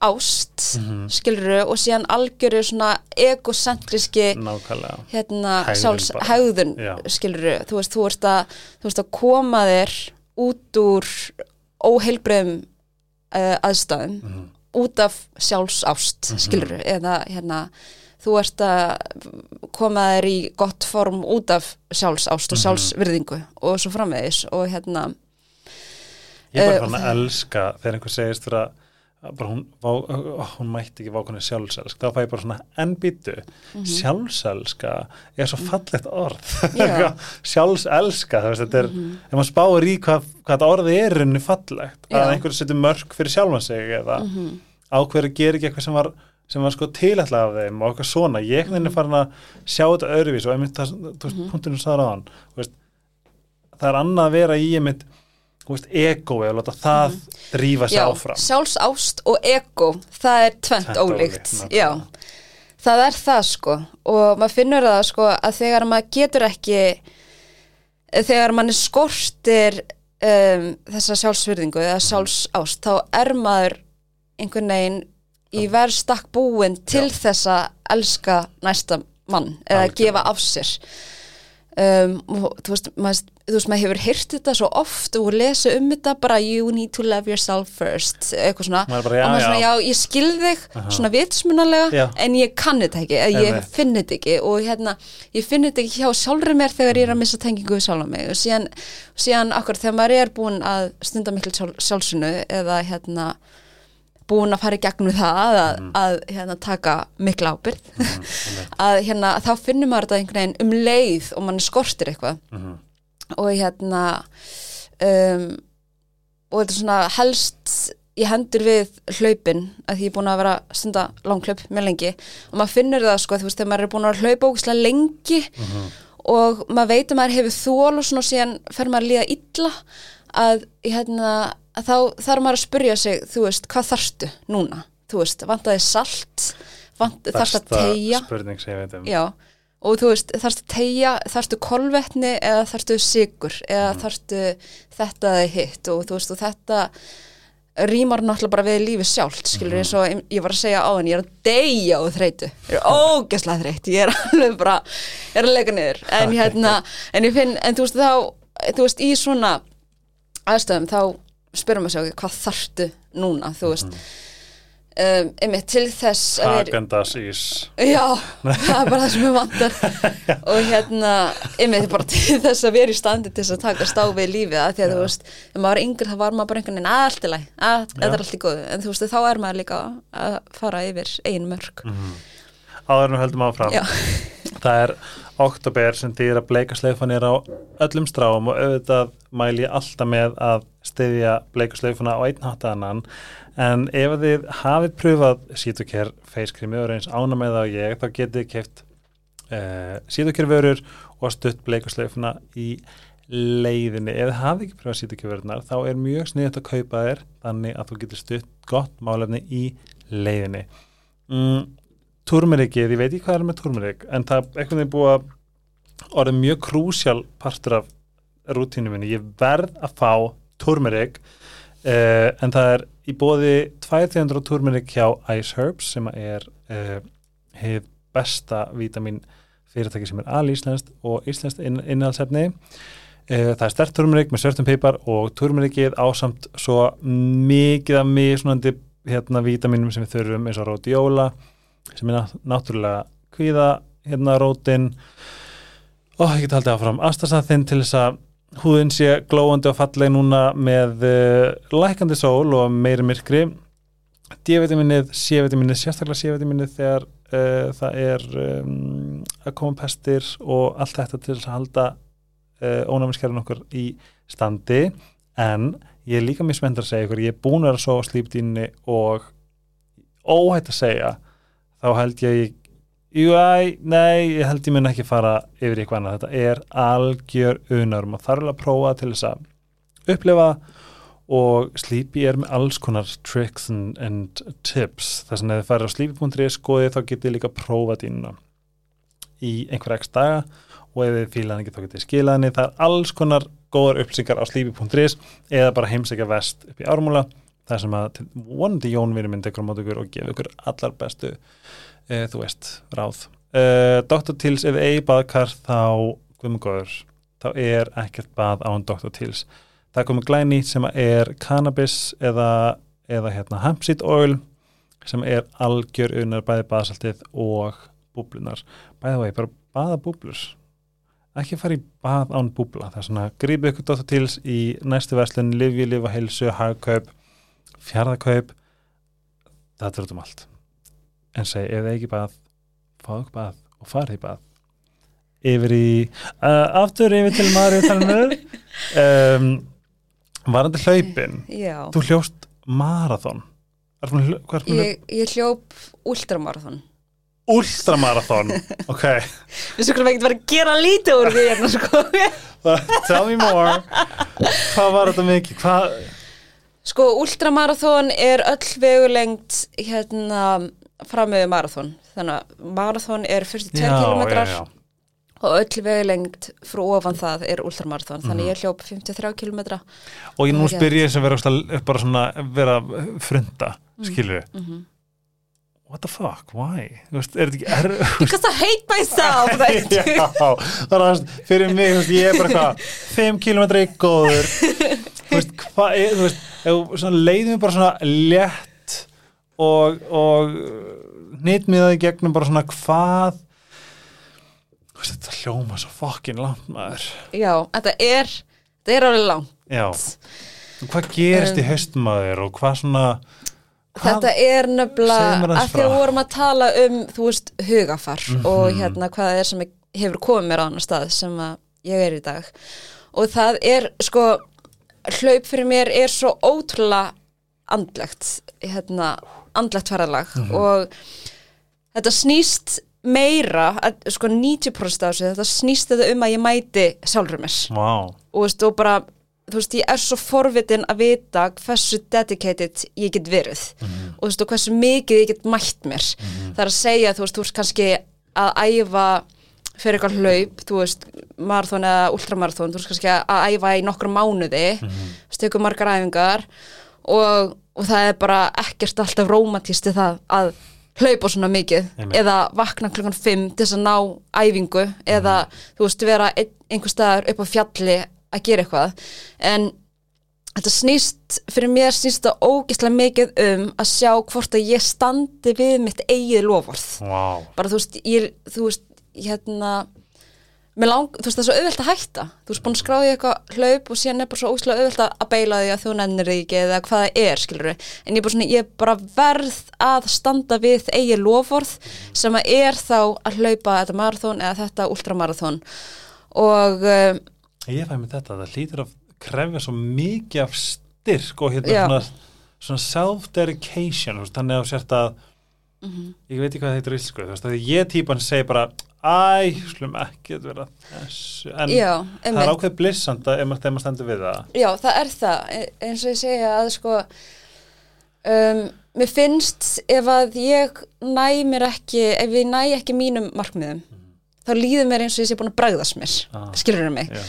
ást,
Mhm.
skiluru, og síðan algjöru svona egocentriski hérna
Hegðun
skiluru, þú veist, þú ert að, þú veist að koma þér út úr óheilbreyðum uh, aðstæðum,
Mhm.
út af sjálfsást, skiluru, eða hérna, þú ert að koma þér í gott form út af sjálfsást og sjálfsvirðingu og svo framvegis og hérna,
ég er bara
Eh,
fann að elska þegar einhver segist fyrir að bara hún, vá, hún mætti ekki vákunni sjálfselsk þá fæ ég bara svona en býtu sjálfselska er svo orð
Mhm. Já. Mhm.
sjálfselska það veist, þetta er, ef maður spáir í hvað, hvað orði er henni fallegt að
Já.
einhver setur mörg fyrir sjálfan sig eða
Mhm.
ákveður að gera ekki eitthvað sem var sem var sko tilætla af þeim og eitthvað svona ég
Mhm.
er farin að sjá þetta öðruvís og einmitt það, þú veist, punktinu sagði á hann veist, það er annað að vera í einmitt, þú veist, egoi og láta það drífa sig
já,
áfram.
sjálfsást og ego, það er tvent
Tvennt
ólíkt,
ólíkt,
já það er það sko. Og maður finnur það sko að þegar maður getur ekki þegar mann er skortir um, þessa sjálfsvirðingu eða sjálfsást þá er maður einhvern veginn í verðstakk búin til þess að elska næsta mann eða
Algjörlega.
gefa af sér um, og þú veist, maður, þú veist, maður hefur heyrt þetta svo oft og lesa um þetta bara you need to love yourself first eitthvað svona,
bara, já,
og maður svona,
já.
já, ég skil þig svona vitsmunalega, en ég kann þetta ekki eða ég finn þetta ekki. Og hérna, ég finn þetta ekki hjá sjálfri mér þegar ég er að missa tengingu við sjálfa mig. Og síðan, síðan akkur þegar maður er búin að stunda miklu sjálf, sjálfsunu eða hérna búin að fara í gegnum það að, að hérna, taka mikla ábyrð að hérna, þá finnur maður þetta einhvern veginn um leið og mann skortir eitthvað. Og hérna um, og þetta er svona helst í hendur við hlaupin að því ég er búin að vera að stunda langklaup mjög lengi. Og maður finnur það sko þú veist þegar maður er búin að hlaupa ógæslega lengi og maður veit að maður hefur þól og svona og síðan fer maður að líða illa að, hérna, að þá þarf maður að spyrja sig þú veist hvað þarftu núna? Þú veist vantaði salt? Vant, þarftu að tegja
spurning sem ég veit um
Já, og þú veist, þarftu tegja, þarftu kolvetni eða þarftu sigur eða þarftu þetta eða hitt? Og þú veist, og þetta rýmar náttúrulega bara við lífið sjálft skilur eins og ég var að segja á henni ég er að deyja og þreytu, ég er ógæslega þreytt ég er alveg bara, ég er að leika niður. En hérna, en ég finn en þú veist þá, þú veist, í svona aðstöðum þá spyrum maður sig hvað þarftu núna, þú veist. Um, einmitt til þess
Hagendas ís.
Já, það er bara það sem við vantar. Og hérna, einmitt bara til þess að vera í standi til þess að taka stá við lífið að því að þú veist, þegar maður var yngri þá var maður bara einhvern veginn allt í læg, þetta er allt í góðu. En þú veist, þá er maður líka að fara yfir eigin mörg
áður en við höldum áfram.
Já,
það er oktober sem þýðir að bleikasleifan er á öllum stráum og auðvitað mæli ég alltaf með að styðja bleikasleifuna á einn hátt að annan. En ef þið hafið pröfað Sítokær feiskrimið og reyns ána með það og ég þá getið þið keft uh, Sítokær vörur og stutt bleikasleifuna í leiðinni. Ef þið hafið ekki pröfað Sítokær vörunar þá er mjög sniðut að kaupa þér þannig að þú getur stutt gott málefni í leiðinni. Mm, turmerikið, ég veit ekki hvað er með turmerik en það er eitthvað þegar búið að orðið mjög krúsjál partur af rútínu minni, ég verð að fá turmeric uh, en það er í bóði 200 turmeric hjá Ice Herbs sem er uh, hefð besta vítamin fyrirtæki sem er alíslenskt og íslenskt inn, innhaldsefni. Uh, það er stert turmeric með svörtum pipar og turmericið ásamt svo mikið af mismunandi hérna vítaminum sem við þurfum eins og rhodiola sem er ná- náttúrulega kvíða hérna rótin. Og ég get haldið áfram. Astasathinn til þess að húðin sé glóandi og falleg núna með uh, lækandi sól og meiri myrkri. D-vitaminið, C-vitaminið, sérstaklega C-vitaminið þegar uh, það er um, að koma pestir og allt þetta til þess að halda uh, ónæmiskerfin okkur í standi. En ég er líka spenntur að segja ykkur, ég er búin að vera svo á slípdínni og óhætt að segja þá held ég jú, æ, nei, ég held ég mun ekki fara yfir eitthvað annað, þetta er algjör unarum og þarf að prófa til þess að upplifa og Sleepy er með alls konar tricks and, and tips. Þess að ef þið farið á sleepy.is skoðið þá getið líka prófa dýnuna í einhver ekst daga og ef þið fílaði ekki þá getið skilað henni. Það er alls konar góðar upplýsingar á sleepy.is eða bara heimsækja vest upp í ármúla það sem að vonandi Jón vinur minn tekur á mót ykkur og gefa ykkur allar bestu e, þú veist, ráð e, Dr. Tills ef eigi baðkar þá, guðmur góður þá er ekkert bað án Dr. Tills það komið glæni sem er cannabis eða, eða hérna hemp seed oil sem er algjör unar bæði baðsaltið og búblunar bæði vegi, bara baða búblur ekki fara í bað án búbla það er svona, grípið ykkur Dr. Tills í næstu verslun, lifi, lifa, heilsu, hagkaup fjarðakaup það er út um allt. En segi, ef þið ekki bað fáðu ykkur bað og farið bað. Yfir í uh, aftur yfir til Maríu Talmur um, varandi hlaupin
Já,
þú hljóst marathon. Búin að hljó- hvað búin að
ég, ég hljóp ultramarathon.
Ultramarathon ok,
Við skulum ekkert vera að gera lítið úr því hérna sko.
Tell me more. Hvað var þetta mikið? Hvað,
Sko, ultramarathon er öll vegulengt hérna framöðu marathon. Þannig að marathon er 42 kilometrar og öll vegulengt frá ofan það er ultramarathon. Þannig ég hljóp 53 kilometra
og ég nú spyr ég sem vera vera frunda
Mhm.
What the fuck, why? Þú veist, er þetta ekki er,
Because I hate myself.
Já, það er að fyrir mig, þú veist, ég er bara hvað 5 km í góður. Þú veist, hvað er, þú veist leiðum við bara svona létt og, og nýtmiðaði gegnum bara svona hvað þú veist, þetta hljóma svo fokkin langt maður.
Já, þetta er þetta er alveg langt.
Já, hvað gerist í
Um,
haustum að þér og hvað svona
Þetta er nefnilega að því að við vorum að tala um, þú veist, hugafar
Mhm.
og hérna hvað það er sem hefur komið mér á annar stað sem að ég er í dag og það er sko hlaup fyrir mér er svo ótrúlega andlegt hérna, andlegt ferðalag
Mhm.
og þetta snýst meira, að, sko 90% af þessu, þetta snýst þetta um að ég mæti sjálfur mér
wow,
og, veist, og bara, þú veist, ég er svo forvitin að vita hversu dedicated ég get verið. Og þú veist, og hversu mikið ég get mætt mér. Það er að segja, þú veist, þú veist kannski að æfa fyrir eitthvað hlaup, þú veist, marathon eða ultramarathon, þú veist kannski að æfa í nokkra mánuði, þú veist, tekur margar æfingar og, og það er bara ekkert alltaf rómatísti það að hlaupa svona mikið
Einmitt.
eða vakna klukkan 5 til þess að ná æfingu eða þú veist vera ein, einhver staðar upp á fjalli að gera eitthvað. En þetta snýst, fyrir mér snýst það ógislega mikið um að sjá hvort að ég standi við mitt eigið lofvörð
wow
bara þú veist, ég, þú veist, hérna lang, þú veist það er svo auðvelt að hætta. Þú veist búin að skráði eitthvað hlaup og síðan er bara svo ógislega auðvelt að- beila því að þú nennir því ekki eða hvað það er, skilur en ég er bara svona, ég er bara verð að standa við eigið lofvörð sem að er þá að hlaupa þetta marathón eða þetta ultramarathón. Og um,
Ég fæ mér þetta, það hlýtur að krefja svo mikið af styrk og hérna svona, svona self-dedication, þannig að þú sért að
Mhm.
ég veit ekki hvað það heitir í íslensku, þú veist, að ég típan segi bara, æ, slum ekki að vera þessu, en
já,
það er ákveð blissand ef maður þegar stendur við það.
Já, það er það, e- eins og ég segja að sko um, mér finnst ef að ég næ mér ekki, ef ég næ ekki mínum markmiðum, þá líður mér eins og ég sé búin að bregðast mér,
Ah.
skilur mig
Já.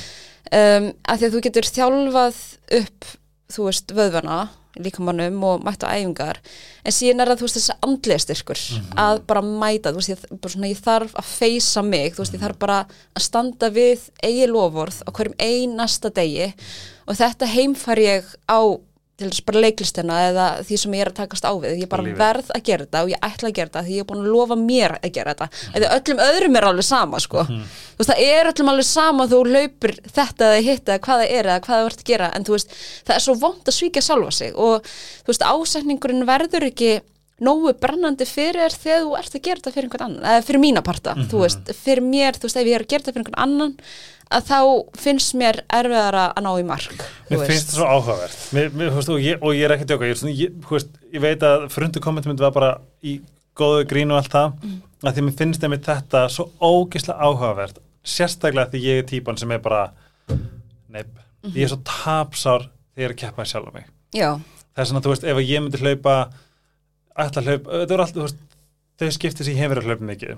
Um, að því að þú getur þjálfað upp þú veist vöðvana líkamannum og mættu æfingar en síðan er það þú veist þessi andlega styrkur að bara mæta þú veist ég, bara svona, ég þarf að feysa mig þú veist ég þarf bara að standa við eigi lofvorð á hverjum einasta degi og þetta heimfar ég á til þess bara leiklistina eða því sem ég er að takast á við ég bara
Lífið.
verð að gera þetta og ég ætla að gera þetta því ég er búin að lofa mér að gera þetta mm -hmm. öllum öðrum er alveg sama sko. þú veist það er öllum alveg sama þú laupir þetta eða hitt eða hvað það er eða hvað það vart að gera en þú veist það er svo vond að svíkja sjálfa sig og þú veist ásetningurinn verður ekki nógu brennandi fyrir þegar þú ert að gera þetta fyrir einhvern annan eða fyrir mína parta, þú veist, fyrir mér þú veist, ef ég er að gera þetta fyrir einhvern annan að þá finnst mér erfiðara að ná í mark
Mér finnst það svo áhugavert. Mér, mér, veist, og, ég, og ég er ekki að djóka. Ég, ég, ég veit að frundu kommentum var bara í góðu grín og allt það
Mm.
að því mér finnst einmitt þetta svo ógislega áhugavert sérstaklega því ég er típan sem er bara neip,
Mhm.
ég er svo tapsár þegar ég er að keppa sjálf mig.
Já,
það er svona, þú veist, ef ég myndi hlaupa að hlaupa, þetta er alltaf þau skipti sem ég hef verið að hlaupa mikið.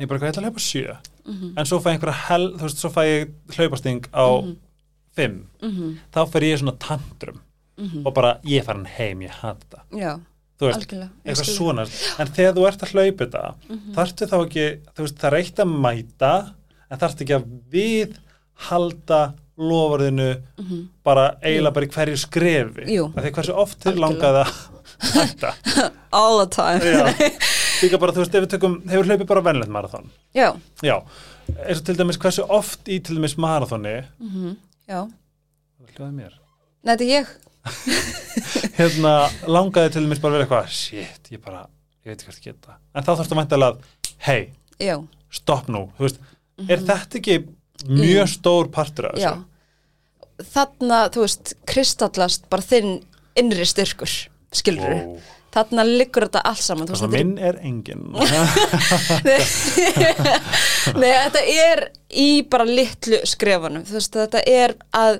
Ég bara, ég ætla að hlaupa sjö en svo fæ ég einhverja hel, þú veist, svo fæ ég hlaupasting á fimm. Þá fer ég í svona tantrum og bara, ég er farin heim, ég hata þetta.
Já,
þú veist,
algjörlega
eitthvað svona. En þegar þú ert að hlaupa þetta þarftu þá ekki, þú veist, það er eitt að mæta en þarftu ekki að við halda lofarðinu bara eiginlega bara í hverju skrefi. Því hversu oft þið langaði að hætta
All the time.
Já. líka bara, þú veist, ef við tökum hefur hlaupið bara venlegt marathon?
Já,
já, eins og til dæmis hversu oft í til dæmis marathoni
já,
hljóði mér.
Nei, þetta er ég.
Hérna langaði til dæmis bara að vera eitthvað shit, ég bara, ég veit ekki hvað það geta. En þá þarfstu væntalega að, hei stopp nú, þú veist er þetta ekki mjög stór partur af
Mhm. já.
Þessu?
Þarna, þú veist, kristallast bara þinn innri styrkur skilur
Wow.
Þarna liggur þetta allt saman.
Þannig að
er-
minn er engin
Nei, þetta er í bara litlu skrefunum, þú veist, þetta er að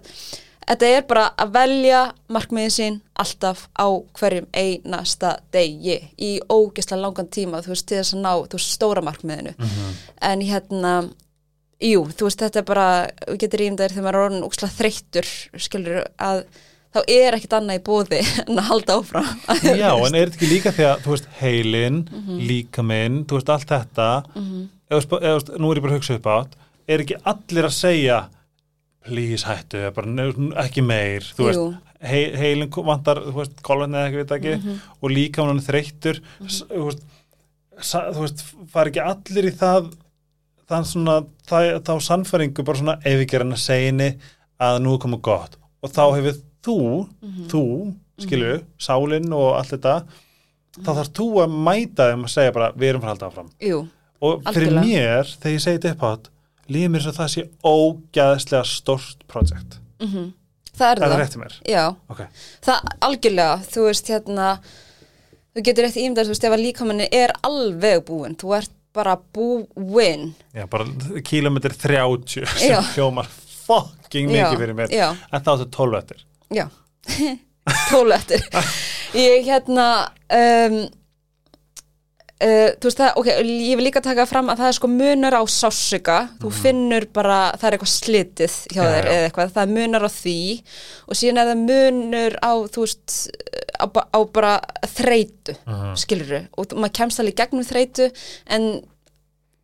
þetta er bara að velja markmiðin sín alltaf á hverjum einasta degi í ógeðslega langan tíma, þú veist, til þess að ná þú veist, stóra markmiðinu. En hérna, jú, þú veist, þetta er bara, við getur ímdaðir þegar maður er orðin ógeðslega þreyttur, skilur að þá er ekkert annað í bóði en að halda áfram
Já, en er þetta ekki líka því að, þú veist, heilin,
Mhm.
líkaminn, þú veist, allt þetta, eða, þú veist, nú er ég bara að hugsa upp átt, er ekki allir að segja, please hættu, bara ekki meir, þú veist,
Jú. Mhm.
he, heilin vantar, þú veist, kolvetni eða ekki, veit ekki, og líkaminn er þreyttur, s- þú veist, þú veist, fara ekki allir í það, þann svona, þá sannfæringu bara svona, ef er hann að segja henni að nú komið gott, og þá hefur þú,
Mhm.
þú, skilju, sálinn og allt þetta, þá þarf þú að mæta þeim að segja bara, við erum fyrir að halda áfram.
Jú,
Og fyrir
Algjörlega.
mér, þegar ég segi þetta upp átt, líður mér svo það sé ógæðslega stórt projekt.
það er
Er það
það
rétt í mér?
Já,
Ok.
það algjörlega, þú veist hérna þú getur rétt ímyndar, þú veist, ef að líkamanni er alveg búinn, þú ert bara búinn
Já, bara kílometr 30 sem
Já.
hljómar fucking mikið fyrir mér. En þá áttu 12 eftir.
Já, tólu eftir. Ég hérna um, uh, Þú veist það, ok, ég vil líka taka fram að það er sko munur á sásuga Þú finnur bara, það er eitthvað slitið hjá
Já,
þér
já.
eða eitthvað. Það er munur á því og síðan er það munur á, þú veist á, á bara þreytu uh skilurðu, og þú- maður kemst alveg gegnum þreytu en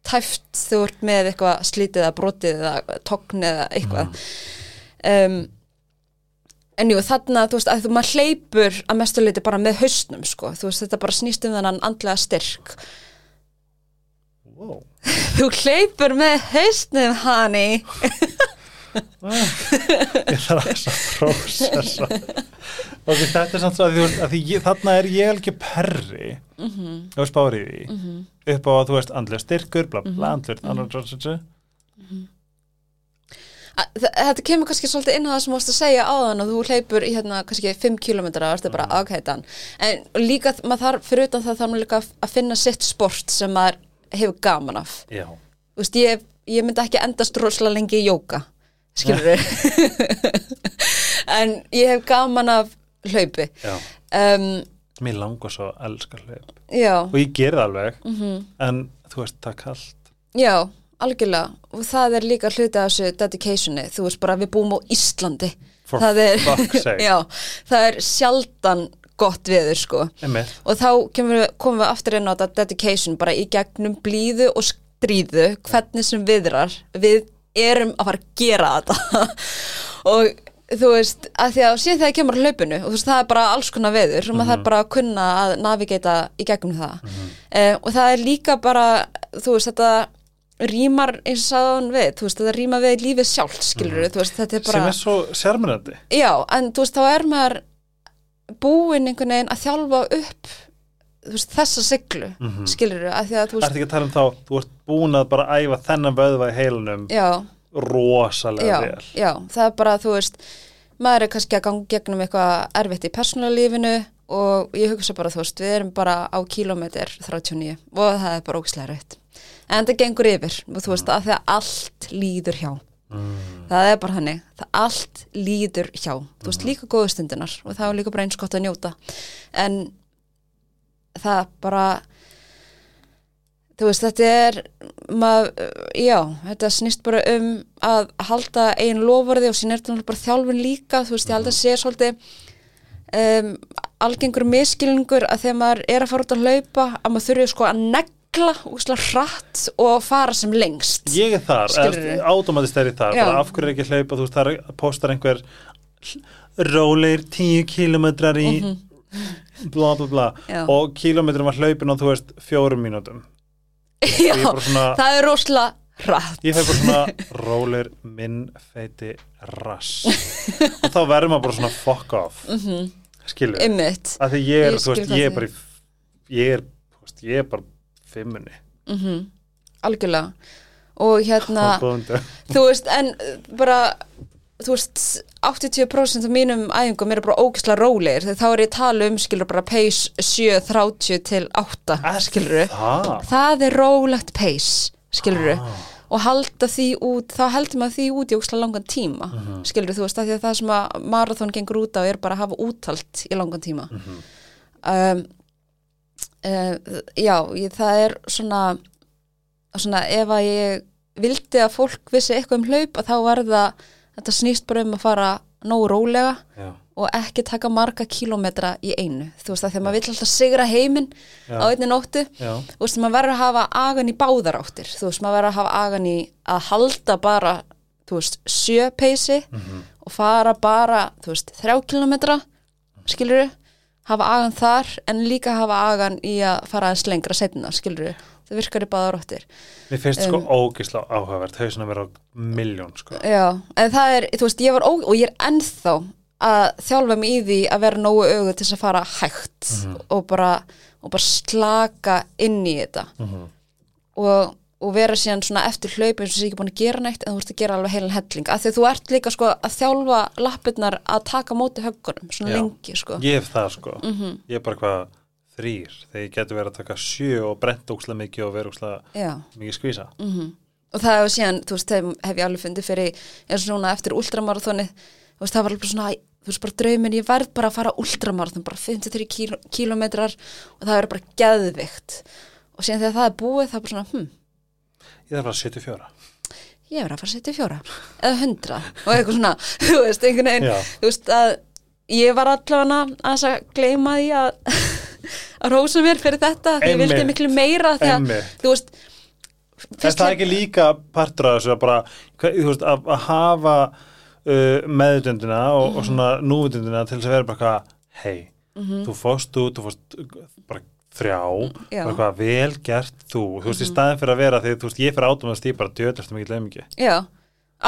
tæft þú ert með eitthvað slitið eða brotið eða togn eða eitthvað. Um, en jú, þarna, þú veist, að þú maður hleypur að mestu leiti bara með hausnum, sko. Þú veist, þetta bara snýst um þennan andlega styrk.
Wow.
þú hleypur með hausnum, honey.
Ég þarf að prósessa. ok, þetta er samt að, veist, að ég, þarna er ég ekki perri. Mm -hmm. og spárið í upp á að þú veist andlega styrkur, bla bla, bla andlega, andlega,
þetta kemur kannski svolítið inn á það sem þú varst að segja áðan og þú hleypur í hérna kannski 5 km og ertu bara ákætan en líka maður þarf, fyrir utan það þarf maður líka að finna sitt sport sem maður hefur gaman af.
Já.
þú veist, ég, ég myndi ekki endast rosalega lengi í jóka skilur en ég hef gaman af hlaupi. Um,
Mér langar svo að elska hlaup.
já,
Og ég ger það alveg,
Mhm.
en þú veist, það er kallt.
já algjörlega. Og það er líka hluti af þessu dedicationi, þú veist bara við búum á Íslandi.
For
það er, já, það er sjaldan gott veður sko.
Einmitt.
og þá við, komum við aftur inn á þetta dedication bara í gegnum blíðu og stríðu hvernig sem viðrar. Við erum að fara að gera þetta. Og þú veist að því að síðan þegar kemur hlaupinu og þú veist það er bara alls konar veður og maður þarf bara að kunna að navigata í gegnum það. Eh, og það er líka bara þú veist þetta rýmar eins og sagðan við, þú veist þetta rýmar við lífið sjálft skilur þú veist þetta er bara
sem er svo sérmennandi
Já, en þú veist, þá er maður búinn einhvern veginn að þjálfa upp þú veist, þessa siglu, mm. -hmm. skilur að því að þú
Það
veist,
ekki að tala um þá, þú ert búin að bara æfa þennan vöðva í heilunum
já,
rosalega
já,
vel
já, það er bara, þú veist maður er kannski að ganga gegnum eitthvað erfitt í persónulega lífinu og ég hugsa bara, þú veist, við erum bara á kílómetr 39 og það er bara ógislega rætt en það gengur yfir. Og þú veist, að því að allt líður hjá.
Mm.
það er bara hannig, það allt líður hjá, þú veist líka góðu stundinar og það er líka bara eins gott að njóta. En það bara þú veist þetta er mað, já, þetta snýst bara um að halda einn lofurði og sín er þetta bara þjálfun líka. Þú veist ég held að sé svolítið um, algengur miskilningur að þegar maður er að fara út að hlaupa að maður þurfi sko að negla úslega hratt og fara sem lengst
Ég er þar, automatist er ég þar af hverju er ekki hlaupa, þú veist, það er- postar einhver róleir tíu kilometrar í bla bla bla
Mhm. Já.
og kilometrum var hlaupin á, þú veist, fjórum mínútum
Já,
er svona
það er rosalega hratt
ég fæ bara svona róleir minn feiti rass og þá verður maður bara svona fuck off mm -hmm. skilur,
Einmitt.
að því ég er,
Ég
veist, ég er bara er, ég er bara fimmunni
mm algjörlega. Og hérna, þú veist, en uh, bara, þú veist 80% af mínum æfingum eru bara ógislega rólegir, þegar þá er ég að tala um skilur bara pace 7.30 til 8, skilur
það,
það er rólegt pace, skilur
Ah.
og halda því út, þá heldur maður því út í ógislega langan tíma,
Mhm.
skilur þú veist, af því að það sem að marathon gengur út á er bara að hafa úthald í langan tíma.
Mhm.
um, uh, já, ég, það er svona svona ef að ég vildi að fólk vissi eitthvað um hlaup þá var það þetta snýst bara um að fara nógu rólega
já,
og ekki taka marga kílómetra í einu. Þú veist að þegar maður vill alltaf sigra heiminn á einni nóttu.
Já,
þú veist maður verður að hafa agan í báðar áttir. Þú veist maður verður að hafa agan í að halda bara þú veist sjöpeysi
Mhm.
og fara bara þú veist þrjá kílómetra skilur hafa agan þar en líka hafa agan í að fara aðeins lengra setna skilur það virkar í báðar áttir.
Mér finnst sko
Um,
ógislega áhugavert. Hausin að vera miljón sko.
Já, en það er, þú veist, ég var ó, og ég er ennþá að þjálfa mig í því að vera nógu augu til þess að fara hægt og, bara, og bara slaka inn í þetta.
Mhm.
og, og vera síðan svona eftir hlaup eins og sé ekki búin að gera neitt en þú ert að gera alveg heilan helling. Af því að þú ert líka sko að þjálfa lappirnar að taka móti höggunum svona
Já.
lengi sko.
Ég hef það sko.
Mhm.
ég er bara hvað þrýr þegar ég geti verið að taka sjö og brent ógislega mikið og vera ógislega
Já,
mikið skvísa.
Mhm. Og það hefur síðan, þú veist, þeim hef ég alveg fundið fyrir eins og svona eftir ultramarathoni þú veist, það var alveg svona þú veist, bara drauminn, ég verð bara að fara ultramarathon bara 53 kíl kílómetrar og það verður bara geðvikt og síðan þegar það er búið, það er bara svona hm,
ég þarf bara 74
ég verð að fara að setja fjóra. Eða 100 og eitthvað svona þú veist, einhvern veginn, þú veist að ég var allavega að að gleyma því að að rósa mér fyrir þetta, því ég vildi miklu meira því að, þú veist
Er
fyrst
það ekki líka partur að bara, veist, að, að hafa uh, meðutundina og, og svona núvutundina til þess að vera bara hei, þú fórst út, þú fórst uh, bara þrjá,
Já.
bara eitthvað vel gert þú, þú veist, í staðin fyrir að vera því, þú veist, ég fyrir átumast í bara djöðlast mikið leimingi.
Já,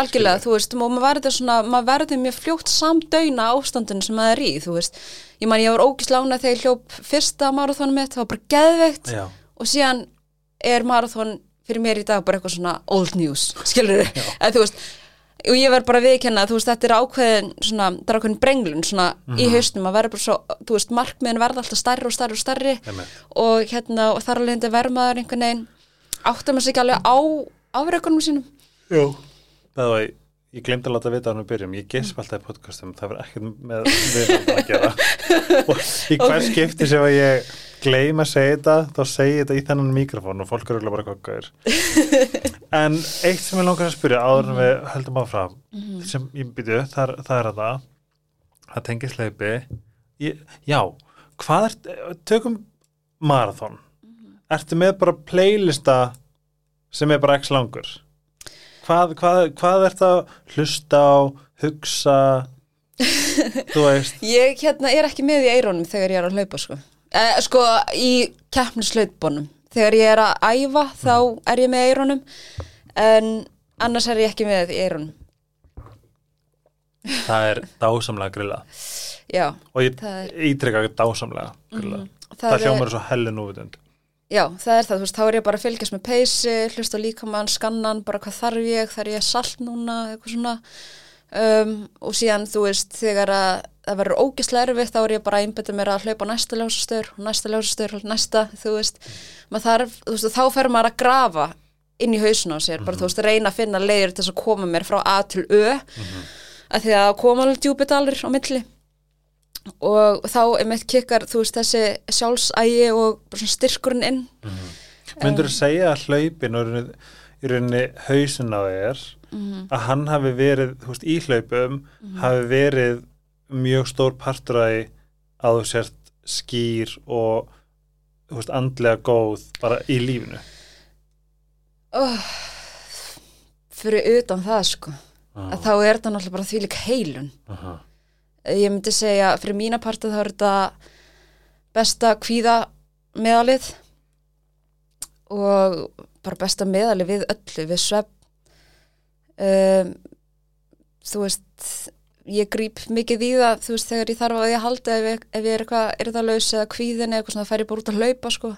algjörlega, þú veist, og maður verður svona, maður verður mjög fljótt samdöina ástandinu sem maður er í, þú veist, ég man ég var ógislána þegar ég hljóp fyrsta marathónum mitt, það var bara geðveikt.
Já,
og síðan er marathón fyrir mér í dag bara eitthvað svona old news, skilur þú veist, og ég verð bara að viðkenna, þú veist, þetta er ákveðin svona, þetta er ákveðin brenglun svona í hausnum, maður verður bara svo, þú veist, markmiðin verða alltaf stærri og stærri og stærri
Einmitt.
og hérna, og þar alveg verður maður einhvern veginn, áttar maður sig alveg á afreikunum sínum
Jú. Það var, ég glemdi að láta vita á hann að byrjum, ég gesp alltaf í podcastum, það verður ekkert með við að gera. og í hvers skipti sem að ég gleym að segja þetta, þá segi ég þetta í þennan mikrofón og fólk eru örugglega bara kokkaður. En eitt sem ég langar að spyrja áður en við höldum áfram
Mhm.
sem ég byrju, það, það er að það það tengist leipi ég, Já, hvað er tökum marathon
Mhm.
Ertu með bara playlista sem er bara x langur Hvað, hvað, hvað er það hlusta á, hugsa þú veist
Ég hérna er ekki með í eirónum þegar ég er að hlaupa sko. Eh, sko í keppnislautbónum. Þegar ég er að æfa þá er ég með eirónum en annars er ég ekki með eirónum.
það er dásamlega grilla
Já,
og ég
er-
ítreka dásamlega grilla
Mhm.
það,
það
hljómar
er,
svo hellu núvitund
já, það er það, þú veist, þá er ég bara að fylgjast með peysi, hlusta á líkamann, skannan, bara hvað þarf ég, þarf ég salt núna, eitthvað svona. Um, og síðan, þú veist, þegar að það verður ógislega erfitt, þá er ég bara að einbetta mér að hlaupa næsta ljósastöður og næsta ljósastöður og næsta, þú veist, þarf, þú veist, þá fer maður að grafa inn í hausinu á sér, bara þú veist, reyna að finna leiðir til þess að koma mér frá A til Ö, að því að koma alveg djúpidalur á milli. Og þá er mitt kikkar, þú veist, þessi sjálfsægi og styrkurinn inn.
myndur þú segja að hlaupin í rauninni- hausin á þér
Mhm.
að hann hafi verið veist, í hlaupum hafi verið mjög stór partur að því þú sért skýr og veist, andlega góð bara í lífinu
Oh, fyrir utan það, sko, að þá er þetta náttúrulega bara þvílík heilun.
Aha.
ég myndi segja fyrir mína parta þá er þetta besta kvíða meðalið og bara besta meðalið við öllu, við svepp um, þú veist ég gríp mikið í það þú veist þegar ég þarf að ég halda ef ég, ef ég er eitthvað er það laus eða kvíðin eða eitthvað svona fær ég bara út að hlaupa sko.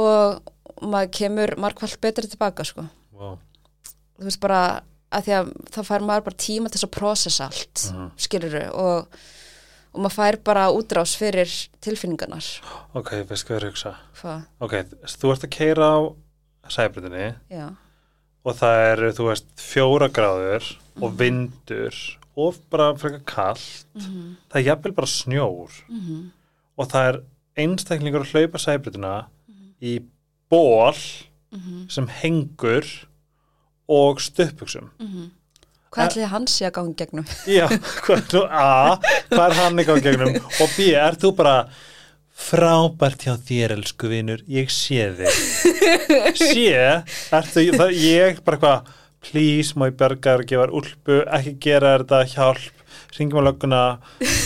Og maður kemur margfald betri tilbaka sko.
Wow.
þú veist bara að því að þá fær maður bara tíma til þess að processa allt uh skiluru og, og maður fær bara útrás fyrir tilfinningarnar.
Ok, veist hvað ég er að hugsa?
Hvað,
ok, þú ert að keira á sæbrutinni
já,
og það eru, þú veist, fjóra gráður og vindur og bara frekar kallt það er jafnvel bara snjór. Og það er einstaklingur að hlaupa sæbrutina í ból sem hengur og stöppuksum
hvað ætli hann sé að gangi gegnum?
Já, hvað, nú, A, hvað er hann ekki á gegnum? Og B, er þú bara frábært hjá þér elsku vinur, ég sé þig. Sé, ertu það, ég bara eitthvað please, má ég berga þér að gefa þér úlpu? Ekki gera þetta, hjálp. Ringjum á lögguna,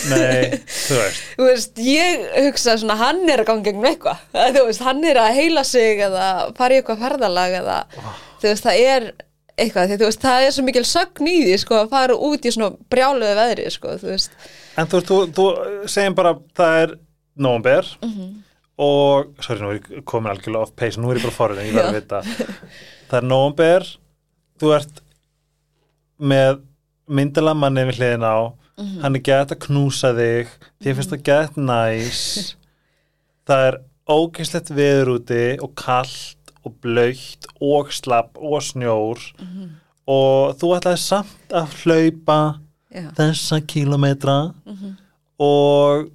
nei þú veist,
þú veist, ég hugsa svona hann er að gangi gegnum eitthvað. Þú veist, hann er að heila sig eða fara í eitthvað ferðalag eða þú veist, það er eitthvað, því þú veist, það er svo mikil sögn í því, sko, að fara út í svona brjáluðu veðri, sko, þú veist.
En þú veist, þú, þú segjum bara það er nómber og, sorry, nú er ég komin algjörlega off pace, nú er ég bara forrið, ég verð að vita. Það er nómber þú ert með myndilega manni við hliðin á hann er gett að knúsa þig. Þér finnst það gett næs. Það er ógæslegt veður úti og kallt og blöytt og slapp og snjór. Og þú ætlaði samt að hlaupa
já.
þessa kílometra og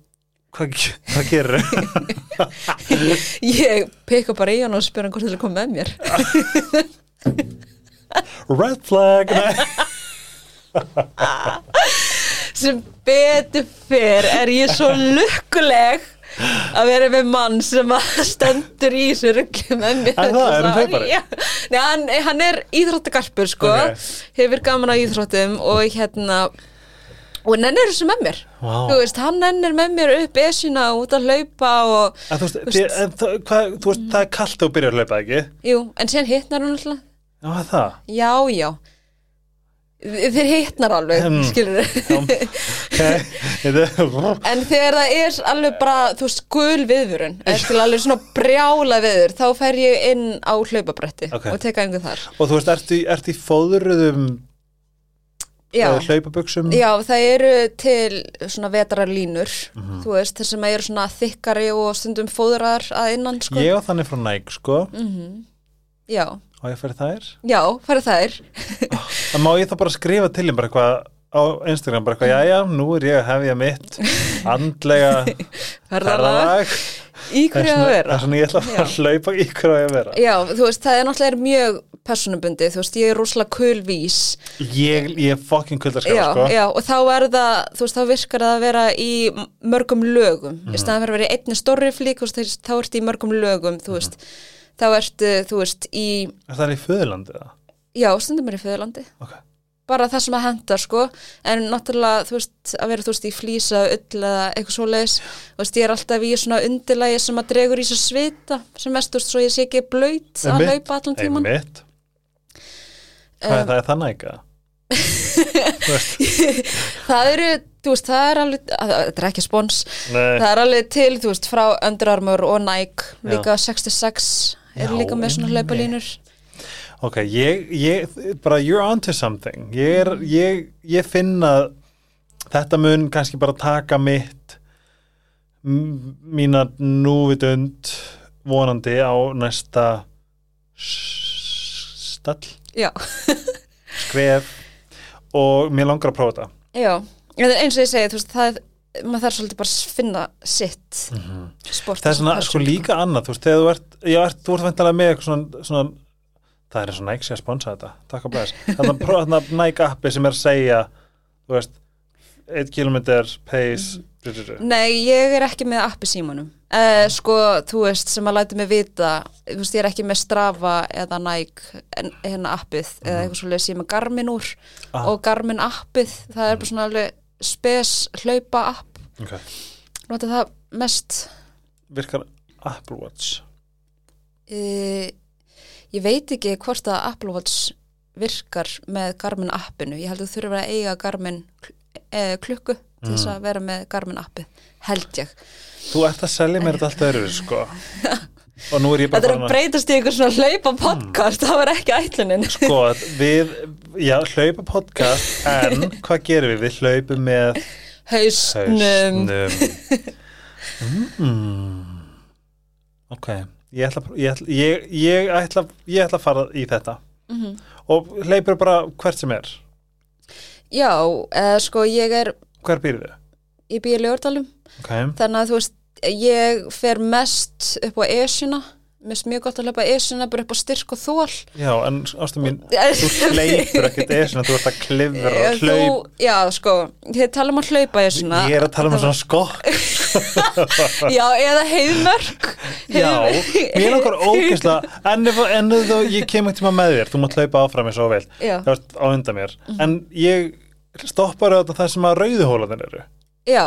hvað, hvað gerir
ég peka bara í hann og spyr hann hvort það er komið með mér
red flag
sem betur fyrr er ég svo lukkuleg að vera með mann sem stendur í þessu ruggi með mér
Er það? Er hlaupari?
Já. Nei, hann, hann er íþróttagarpur sko,
Ok.
hefur gaman að íþróttum og hérna og nennir þessu með mér. Þú veist, hann nennir með mér upp esjuna út að hlaupa og
En þú veist, þér, en, það, hvað, þú veist það er kallt þú byrjar að hlaupa ekki?
Jú, en síðan hittnar hann alltaf.
Já það?
Já, já. Þeir hittnar alveg,
Hmm.
skilur
okay. Þetta-
En þegar það er alveg bara, þú veist, gul viðvörun, eftir alveg svona brjála viður, þá fer ég inn á hlaupabretti
Ok.
og teka einhver þar.
og þú veist, ertu, ertu í fóðruðum
Já,
hlaupabuxum
já, það eru til svona vetrarlínur,
Mhm.
þú veist, þessum eru svona þykkari og stundum fóðrar að innan, sko.
ég á þannig frá Nike sko
Já,
og ég fyrir þær
já, farið þær.
en má ég þá bara skrifa til þeim bara eitthvað á Instagram, bara eitthvað, jæja, nú er ég að hefja mitt andlega
Ferðalag. Í hverju að
Það
vera
er svona ég ætla að hlaupa í hverju að vera.
Já, þú veist, það er náttúrulega mjög personubundið, þú veist, ég er rosalega kulvís
Ég, ég er fucking kuldarskap,
já,
sko.
já, og þá er það, þú veist, þá virkar það að vera í mörgum lögum
Mhm.
í staðan fyrir að vera í einni stórri flík, þá ertu í mörgum lögum, þú veist þá ertu, þú veist, í
Er það í föðurlandið það?
já, stundum er í föðurlandi
Ok.
Bara það sem að henda, sko en náttúrulega, þú veist, að vera, þú veist, í flýsa ull eða eitthvað svoleiðis þú veist, ég er alltaf í svona undirlægi sem að dregur í svo svita, sem mest, þú veist, svo ég sé ekki blöyt að hlaupa allan tíman
Einmitt. Er
Um,
það, er? Þú veist,
það eru, þú veist, það er alveg þetta er ekki spons,
nei.
það er alveg til, þú veist, frá Under Armour og Nike,
Já.
líka 66 eru
Já,
líka með svona hlaupalínur
Ok, ég, ég, bara you're onto something. Ég er, ég, ég finn að þetta mun kannski bara taka mitt, mína núvitund vonandi á næsta stall,
já,
skref og mér langar að prófa þetta.
já, en eins og ég segi, þú veist, það er maður þarf svolítið bara að finna sitt sport
Mhm. Það er svona, sko líka annað, þú veist, þegar þú ert, já, þú ert vantilega með eitthvað svona, svona það er eins og Nike sé að sponsa þetta, takk að blæs þannig að Nike appi sem er að segja þú veist, 1 km pace
Mhm. Nei, ég er ekki með appi símanum. Uh, sko, þú veist, sem að læta mig vita þú veist, ég er ekki með Strava eða Nike, en, hérna appið eða eitthvað svolítið sem er Garmin úr
Ah.
og Garmin appið, það er bara svona alveg spes hlaupa app.
Okay.
nota það mest.
Virkar Apple Watch?
Uh, ég veit ekki hvort að Apple Watch virkar með Garmin appinu, ég held að þú þurfur að eiga Garmin uh, klukku til þess að vera með Garmin appið, held ég
þú ert að selja mér þetta allt öðru sko. og nú er ég bara
Þetta er að breytast í eitthvað svona hlaupa podcast, það var ekki ætlunin.
sko, við, já, hlaupa podcast en hvað gerum við? Við hlaupum með
Hausnum.
hausnum mm. ok ég ætla, ég, ætla, ég, ég, ætla, ég ætla að fara í þetta.
Mhm.
og hleypur bara hvert sem er.
Já, eða sko ég er
hver býrðu þið?
í bíli Ljórdalum,
ok,
þannig að þú veist, ég fer mest upp á esjuna, mér finnst mjög gott að hlaupa esjuna, bara upp á styrk og þól.
já, en ástu mín þú hleypur ekkert esuna, þú ert að klifra og hlaup
já, sko, þið tala um að hlaupa esjuna.
ég er að tala um svona skokk.
Já, eða heiðmörk.
já, mér langar ógeðslega en ef, en ef þú, ég kem ekki tíma með þér þú mátt hlaupa áfram eins og vel. Þú ert á undan mér. En ég stoppar auðvitað það sem að rauðuhólanir eru.
Já,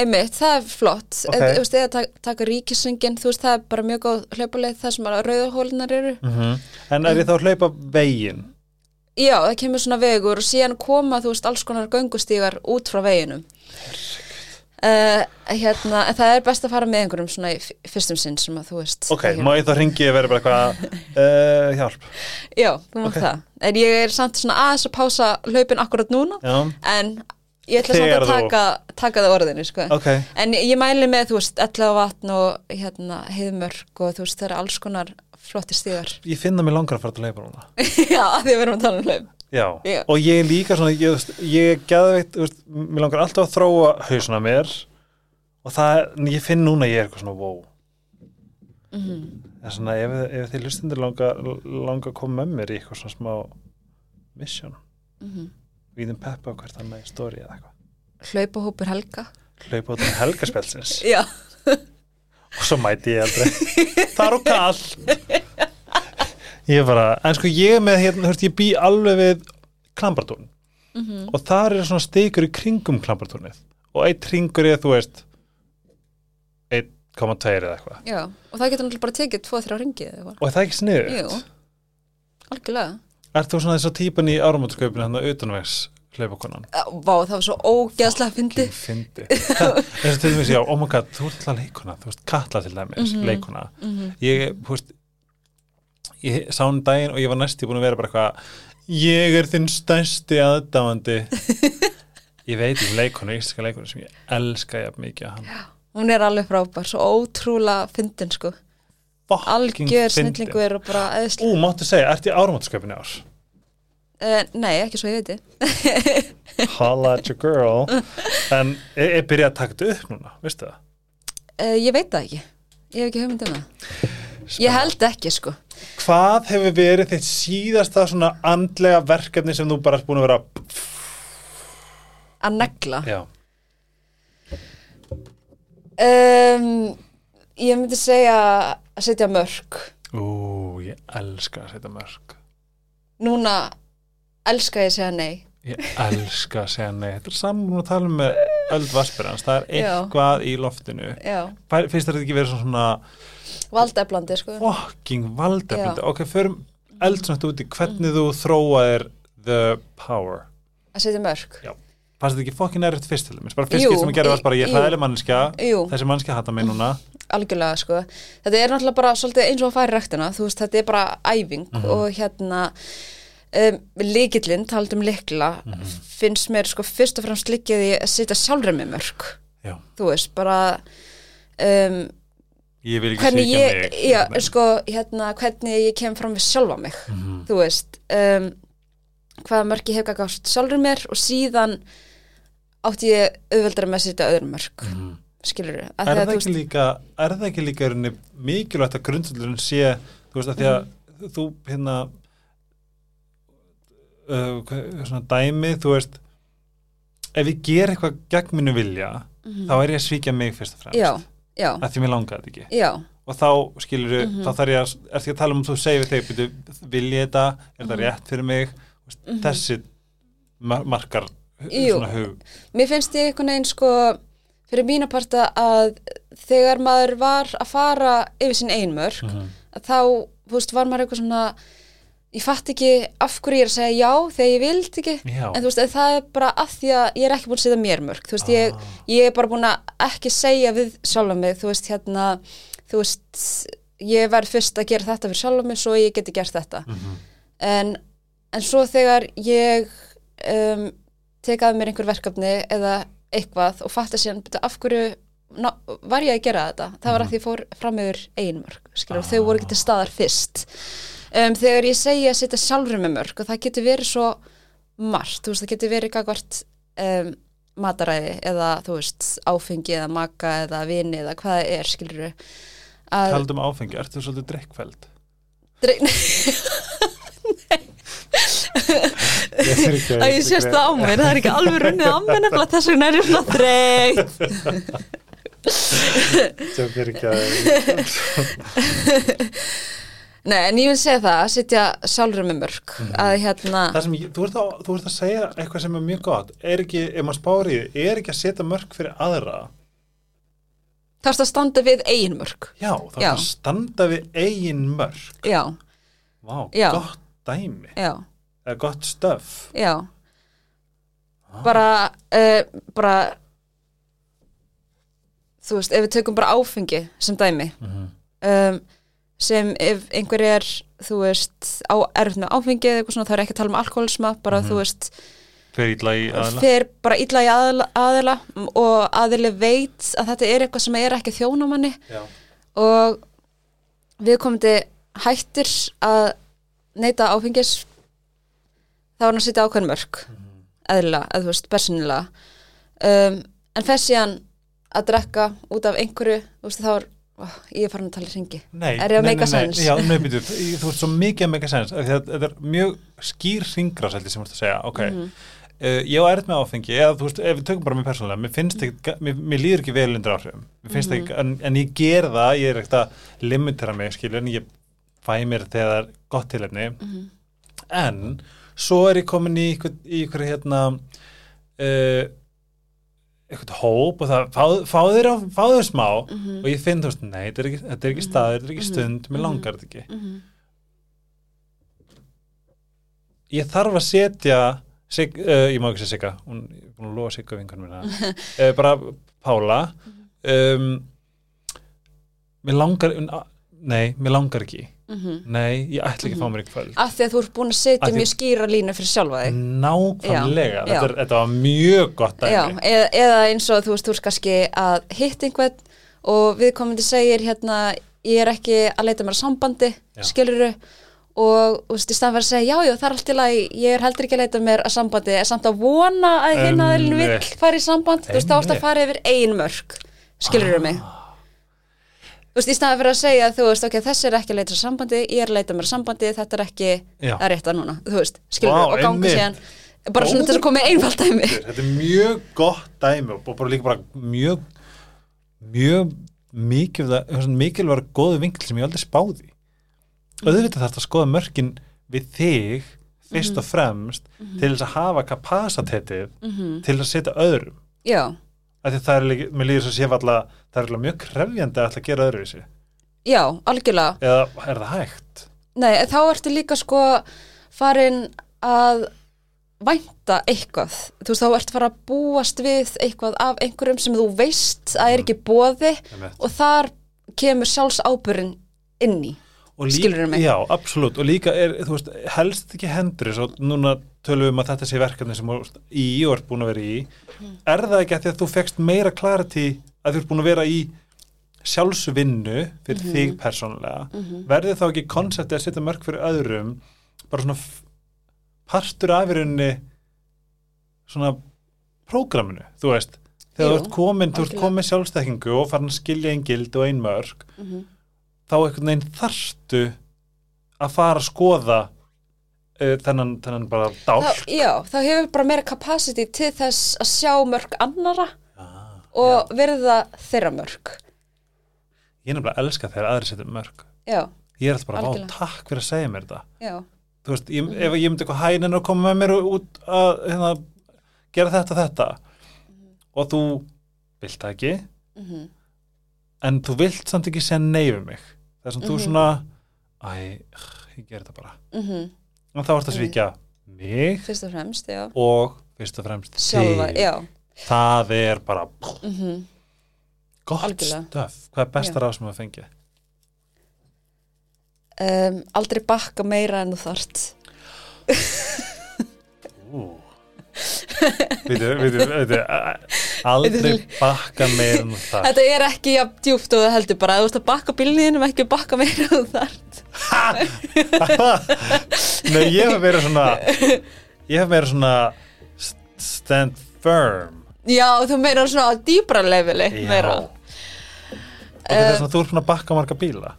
einmitt, það er flott.
Ok.
Okay. Veist, eða taka, taka ríkisöngin, þú veist, það er bara mjög góð hlaupaleið það sem að rauðahólunar eru.
en er ég þá hlaupa veginn
Já, það kemur svona vegur og síðan koma, þú veist, alls konar göngustígar út frá veginum. Uh, hérna, en það er best að fara með einhverjum svona í fyrstum sinn sem að þú veist.
ok,
ekki-
má ég þá ringi að vera bara eitthvað uh, hjálp
Já, þú mátt
Ok.
það. En ég er samt svona aðeins að pása hlaupin akkurat núna,
já,
en ég ætla samt að taka, taka það orðinu, sko.
ok,
En ég mæli með, þú veist, 11 vatn og hérna, heiðmörk og þú veist, það eru alls konar flotti stíðar.
ég finna mig langar að fara til hlaupa núna
Já, því við erum að tala um hlaup.
já,
Já.
og ég líka svona ég, ég veist, mér langar alltaf að þróa hausuna mér og það, ég finn núna ég er eitthvað svona wow
Mhm.
það er svona, ef, ef þið lustundir langa, langa að koma með mér í eitthvað svona smá mission
Mhm.
Við þeim peppa á hvert annað í stóri eða eitthvað.
Hlaupahópur Helga.
hlaupa út á helgaspelsins
Já.
og svo mæti ég aldrei. Það er og kall ég bara, en sko ég er með hérna, veist, ég bý alveg við klambartún
Mm
og þar er svona stikur í kringum klambartúnið og eitt ringur er, þú veist 1,2 eða eitthvað.
Já, og það getur náttúrulega bara tekið 2-3 ringið eða eitthvað.
og er það ekki sniður
Jú, algjörlega.
Ert þú svona þess að típan í áramótskaupinu hann að utanvegs hlaupakonan?
Vá, það var svo ógeðslega fyndi.
Fyndi. Það- eins og til dæmis, já, oh my god, þú ert alltaf leikona, þú veist, Katla til dæmis,
Mhm.
leikona.
Mm
Ég, þú veist, ég sá hann daginn og ég var næstu búin að vera bara eitthvað, ég er þinn stærsti aðdáandi. ég veit um leikona, íslenska leikona sem ég elska jafn mikið að hann.
Hún er alveg frábær, svo ótrúlega fyndin sko. Algjör
fyndin.
snillingur og bara
Ú,
eðsli.
máttu segja, ert í áramótskaupinu ár?
Uh, nei, ekki svo ég veit
Holla at your girl. En er, er byrjað að taka þetta upp núna, veistu það?
uh, Ég veit það ekki. ég hef ekki hugmynd um það Ég held ekki sko
Hvað hefur verið þitt síðasta svona andlega verkefni sem þú bara búin að vera
að negla
Já,
um, Ég myndi segja að setja mörg
ú, ég elska að setja mörg
Núna elska ég að segja nei.
Ég elska að segja nei. Þetta er saman að tala um með öld vaspirans Það er
Já.
eitthvað í loftinu.
Já,
Fær- Finnst þetta ekki verið svona
valdeflandi sko.
Fucking valdeflandi Ok, förum eldsnögt út í hvernig þú þróaðir the power.
Að setja mörg
Já. Fannst þetta ekki fucking erfitt fyrst til þess bara fyrst skipt sem að gera varst bara ég er
jú.
hræðileg mannskja þessi mannskja hata mig núna
algjörlega sko þetta er náttúrulega bara eins og að rektina þú veist þetta er bara æfing
Mhm.
og hérna um, líkillinn, taldum likla
Mhm.
finnst mér sko fyrst og fremst líkið í að setja sjálfur með mörg
Já.
þú veist bara um,
ég vil ekki
ég
mig
já,
veginn.
sko hérna hvernig ég kem fram við sjálfa mig
Mhm.
þú veist um, hvaða mörg ég hef gagast sjálfur mér og síðan átti ég auðveldara með að setja öðrum mörg
Mhm.
Skilur
er það ekki líka er það ekki líka mikilvægt að grundsöldurinn sé þú veist að því að
Mhm.
þú hérna uh, svona dæmi þú veist ef ég ger eitthvað gegn minu vilja þá er ég að svíkja mig fyrst og fremst
Mhm. já, já,
að því mér langaði þetta ekki
já
og þá skilur
Mhm.
þá þarf ég að, er því að tala um þú segir byrju, vil ég þetta, er
Mhm.
það rétt fyrir mig veist, þessi mar markar hu-
Jú.
svona hug
Mér finnst ég einhvern veginn sko fyrir mína parta að þegar maður var að fara yfir sín einmörk
Mhm.
að þá, þú veist, var maður eitthvað svona ég fatt ekki af hverju ég er að segja já þegar ég vild ekki
Já.
en þú veist, það er bara að því að ég er ekki búin að setja mér mörg þú veist, ég,
Ah.
ég er bara búin að ekki segja við sjálfa mig, þú veist, hérna þú veist, ég verð fyrst að gera þetta fyrir sjálfa mig svo ég geti gert þetta
Mhm.
en, en svo þegar ég um, tekaði mér einhver verkefni eða eitthvað og fatta síðan byrja, af hverju ná, var ég að gera þetta? Það var að því ég fór fram yfir einmörk skilur, og þau voru ekki til staðar fyrst. Um, þegar ég segi að setja sjálfur með mörk og það getur verið svo margt, þú veist, það getur verið gagvart um, mataræði eða þú veist, áfengi eða maka eða vini eða hvað það er, skilur að
Taldum áfengi, ertu svolítið drikkfæld?
Dre- að ég sést það á mér, það er ekki alveg runnið á mér nefnilega þess vegna er ég svona þreytt.
Það er ekki að
Nei, en ég vil segja það, að setja sjálfur með mörg að hérna,
Það sem ég, þú ert, að, þú ert að segja eitthvað sem er mjög gott. Er ekki, ef maður spári í því, er ekki að setja mörg fyrir aðra?
Þarfst að standa við eigin mörg
Já, þá er að standa við eigin mörg
Já,
Vá,
Já.
gott dæmi.
Já,
eða gott stöf
já. Bara uh, bara þú veist, ef við tökum bara áfengi sem dæmi
Mhm.
um, sem ef einhver er þú veist, á með áfengi eða eitthvað svona, það er ekki að tala um alkoholisma bara þú veist,
Fyrir ítla í aðla
fer bara illa í aðila, aðila og aðili veit að þetta er eitthvað sem er ekki þjónumanni
Já.
og við komandi hættir að neyta áfengis þá er hann að setja ákveðin mörg eðlilega, eða þú veist, persónulega um, en fer síðan að drekka út af einhverju þú veist, þá er, ó, ég er farin að tala í ringi Er ég að
nei,
make a
nei, nei.
sense?
Já, nei, byrju, þú ert svo mikið að make a sense af því að Þetta er mjög skýr ég sem þú ert að segja, ok
Mhm.
uh, ég á erð með áfengi, eða þú veist, ef við tökum bara mér persónulega, mér finnst ekki, mér, mér líður ekki vel undir áhrifum, mér finnst
Mhm.
ekki en, en ég ger það, ég er ekkert að limitera mig, skilur, en ég fæ mér þegar gott tilefni
Mhm.
en svo er ég komin í ykkur, hérna uh, eitthvað hóp og það fáð fá fá smá
Mhm.
og ég finn, þú veist, nei, þetta er ekki, þetta er ekki staður, þetta er ekki stund, mér
Mhm.
langar þetta ekki.
Mhm.
ég þarf að setja sig, uh, ég má ekki segja Sigga hún er búin að lofa Sigga vinkunum minna. Uh, bara Pála. Um, mér langar nei, mér langar ekki
Mhm.
nei, ég ætla ekki að fá mér ekki kvöld
af því að þú ert búin að setja mjög skýra línu fyrir sjálfa þig
nákvæmlega,
Já,
þetta,
já.
er, þetta var mjög gott
Já, eða, eða eins og þú veist, þú ert kannski að hitt einhvern og viðkomandi segir hérna, ég er ekki að leita mér að sambandi, skiluru og þú veist, í að segja, já, já, það er allt í lagi, ég er heldur ekki að leita mér að sambandi, er samt að vona að hinn vill
Einmitt.
fara í samband, þú veist, þá
Einmitt.
að fara yfir ein mörg, skiluru mig. Þú veist, í staðan fyrir að segja, þú veist, ok, þessi er ekki að leita sambandi, ég er að leita mér sambandi, þetta er ekki
Já.
að rétta núna, þú veist, skilur
Vá,
og ganga
einmitt.
síðan, bara svona
Góður
þess að koma einfalt dæmi.
Þetta er mjög gott dæmi og bara líka bara mjög mjög mikilvæg mikilvæg góðu vinkl sem ég aldrei spáði auðvitað þarf að skoða mörkin við þig fyrst og fremst til þess að hafa kapacitetið til að setja öðrum.
Já,
það er líka, mér líður svo sé alltaf það er alveg mjög krefjandi að að gera öðruvísi
já, algjörlega.
eða er það hægt?
Nei, þá ertu líka sko farin að vænta eitthvað, þú veist, þá ertu fara að búast við eitthvað af einhverjum sem þú veist að er ekki bóði
Einmitt.
og þar kemur sjálfs ábyrinn inn í.
Líka-
Skilurðu mig?
Já, absolutt og líka er, þú veist, helst ekki hendur og núna tölum við um að þetta sé verkefni sem í og ert búin að vera í. Er það ekki að því að þú fekst meira clarity að þú ert búin að vera í sjálfsvinnu fyrir þig persónulega? Verði þá ekki konsepti að setja mörg fyrir öðrum bara svona partur af í rauninni svona prógraminu, þú veist? Þegar
Jú,
þú ert komin, þú ert komin sjálfstekkingu og farin að skilja einn gild og einn mörg þá einhvern veginn þarftu að fara að skoða þennan, þennan bara dál.
Þá, já, þá hefur bara meira capacity til þess að sjá mörg annara
ah,
og verða þeirra mörg.
ég er nefnilega að elska þegar aðri setja mörg
Já,
ég er alltaf bara,
Algjörlega.
á takk fyrir að segja mér þetta.
Já,
þú veist, ég, ef ég myndi eitthvað hænin og koma með mér út að hérna, gera þetta og þetta og þú vilt það ekki.
Mhm,
en þú vilt samt ekki segja nei við mig. Þess að þú
Mhm.
svona æ, ég ger þetta bara.
Mhm,
og þá ert að svíkja mig
fyrst og fremst, já.
og fyrst og fremst
Sjálfa,
þig.
já,
það er bara
mhm.
gott
Algjörlega.
stöf hvað er besta ráð sem að fengið?
Um, aldrei bakka meira en þú þart.
Vitu, vitu, vitu, aldrei bakka meira en það
Þetta er ekki jafn djúpt og þú heldur bara að þú ert að bakka bílniðinum ekki bakka meira en þú þart.
Nei, ég hef verið svona ég hef verið svona st- stand firm
Já, þú meira svona á dýbra leveli meira.
og þetta er svona, þú ert svona að bakka marga bíla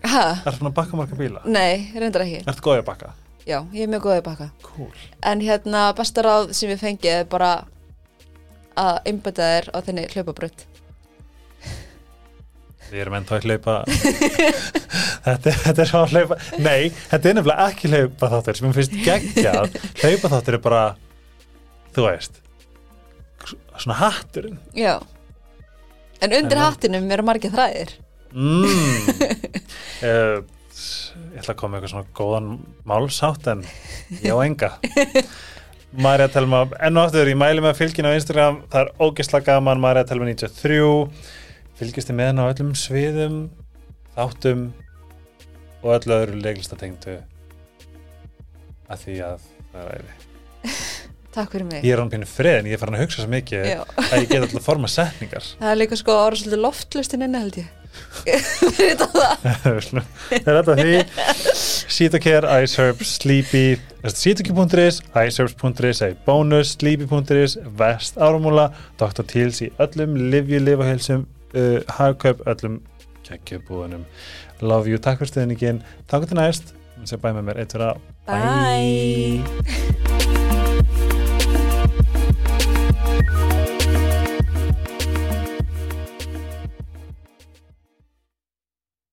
Hæ?
er svona að bakka marga bíla
Nei, reyndar ekki.
ertu góðið að bakka?
Já, ég er mjög góðið bakka.
cool
En hérna, besta ráð sem ég fengið er bara að einbæta þér á þenni hlaupabraut.
Við erum ennþá að hlaupa. Þetta, þetta er svo að hlaupa Nei, þetta er nefnilega ekki hlaupa þáttur sem ég finnst geggjað. Hlaupa þáttur er bara þú veist svona hatturinn.
Já. En undir
En-
hattinum eru margir þræðir.
mm. uh, Ég ætla að koma eitthvað svona góðan málsátt en ég á enga. Marja Telma, enn og aftur, ég mæli með fylgin á Instagram, það er ógeðslega gaman. Marja Telma 93 fylgist þið með henn á öllum sviðum þáttum og öllu öðru leiklistatengdu að því að það er æði
Takk fyrir mig.
Ég er án pínu frið en ég er farin að hugsa svo mikið
Já.
að ég get alltaf að forma setningar
Það er líka sko ára svolítið loftlustin inni held ég. Það.
Það er þetta því Sítokær, Iceherbs, Sleepy Sítokær.is, Iceherbs.is Bónus, Sleepy.is Vest Ármúla, Dr. Teals í öllum Livju, Livahilsum uh, hagkaup öllum geggjubúðunum Love you, takk fyrir stuðningin Takk til næst, við séum bæ með mér eittur að Bye,
bye.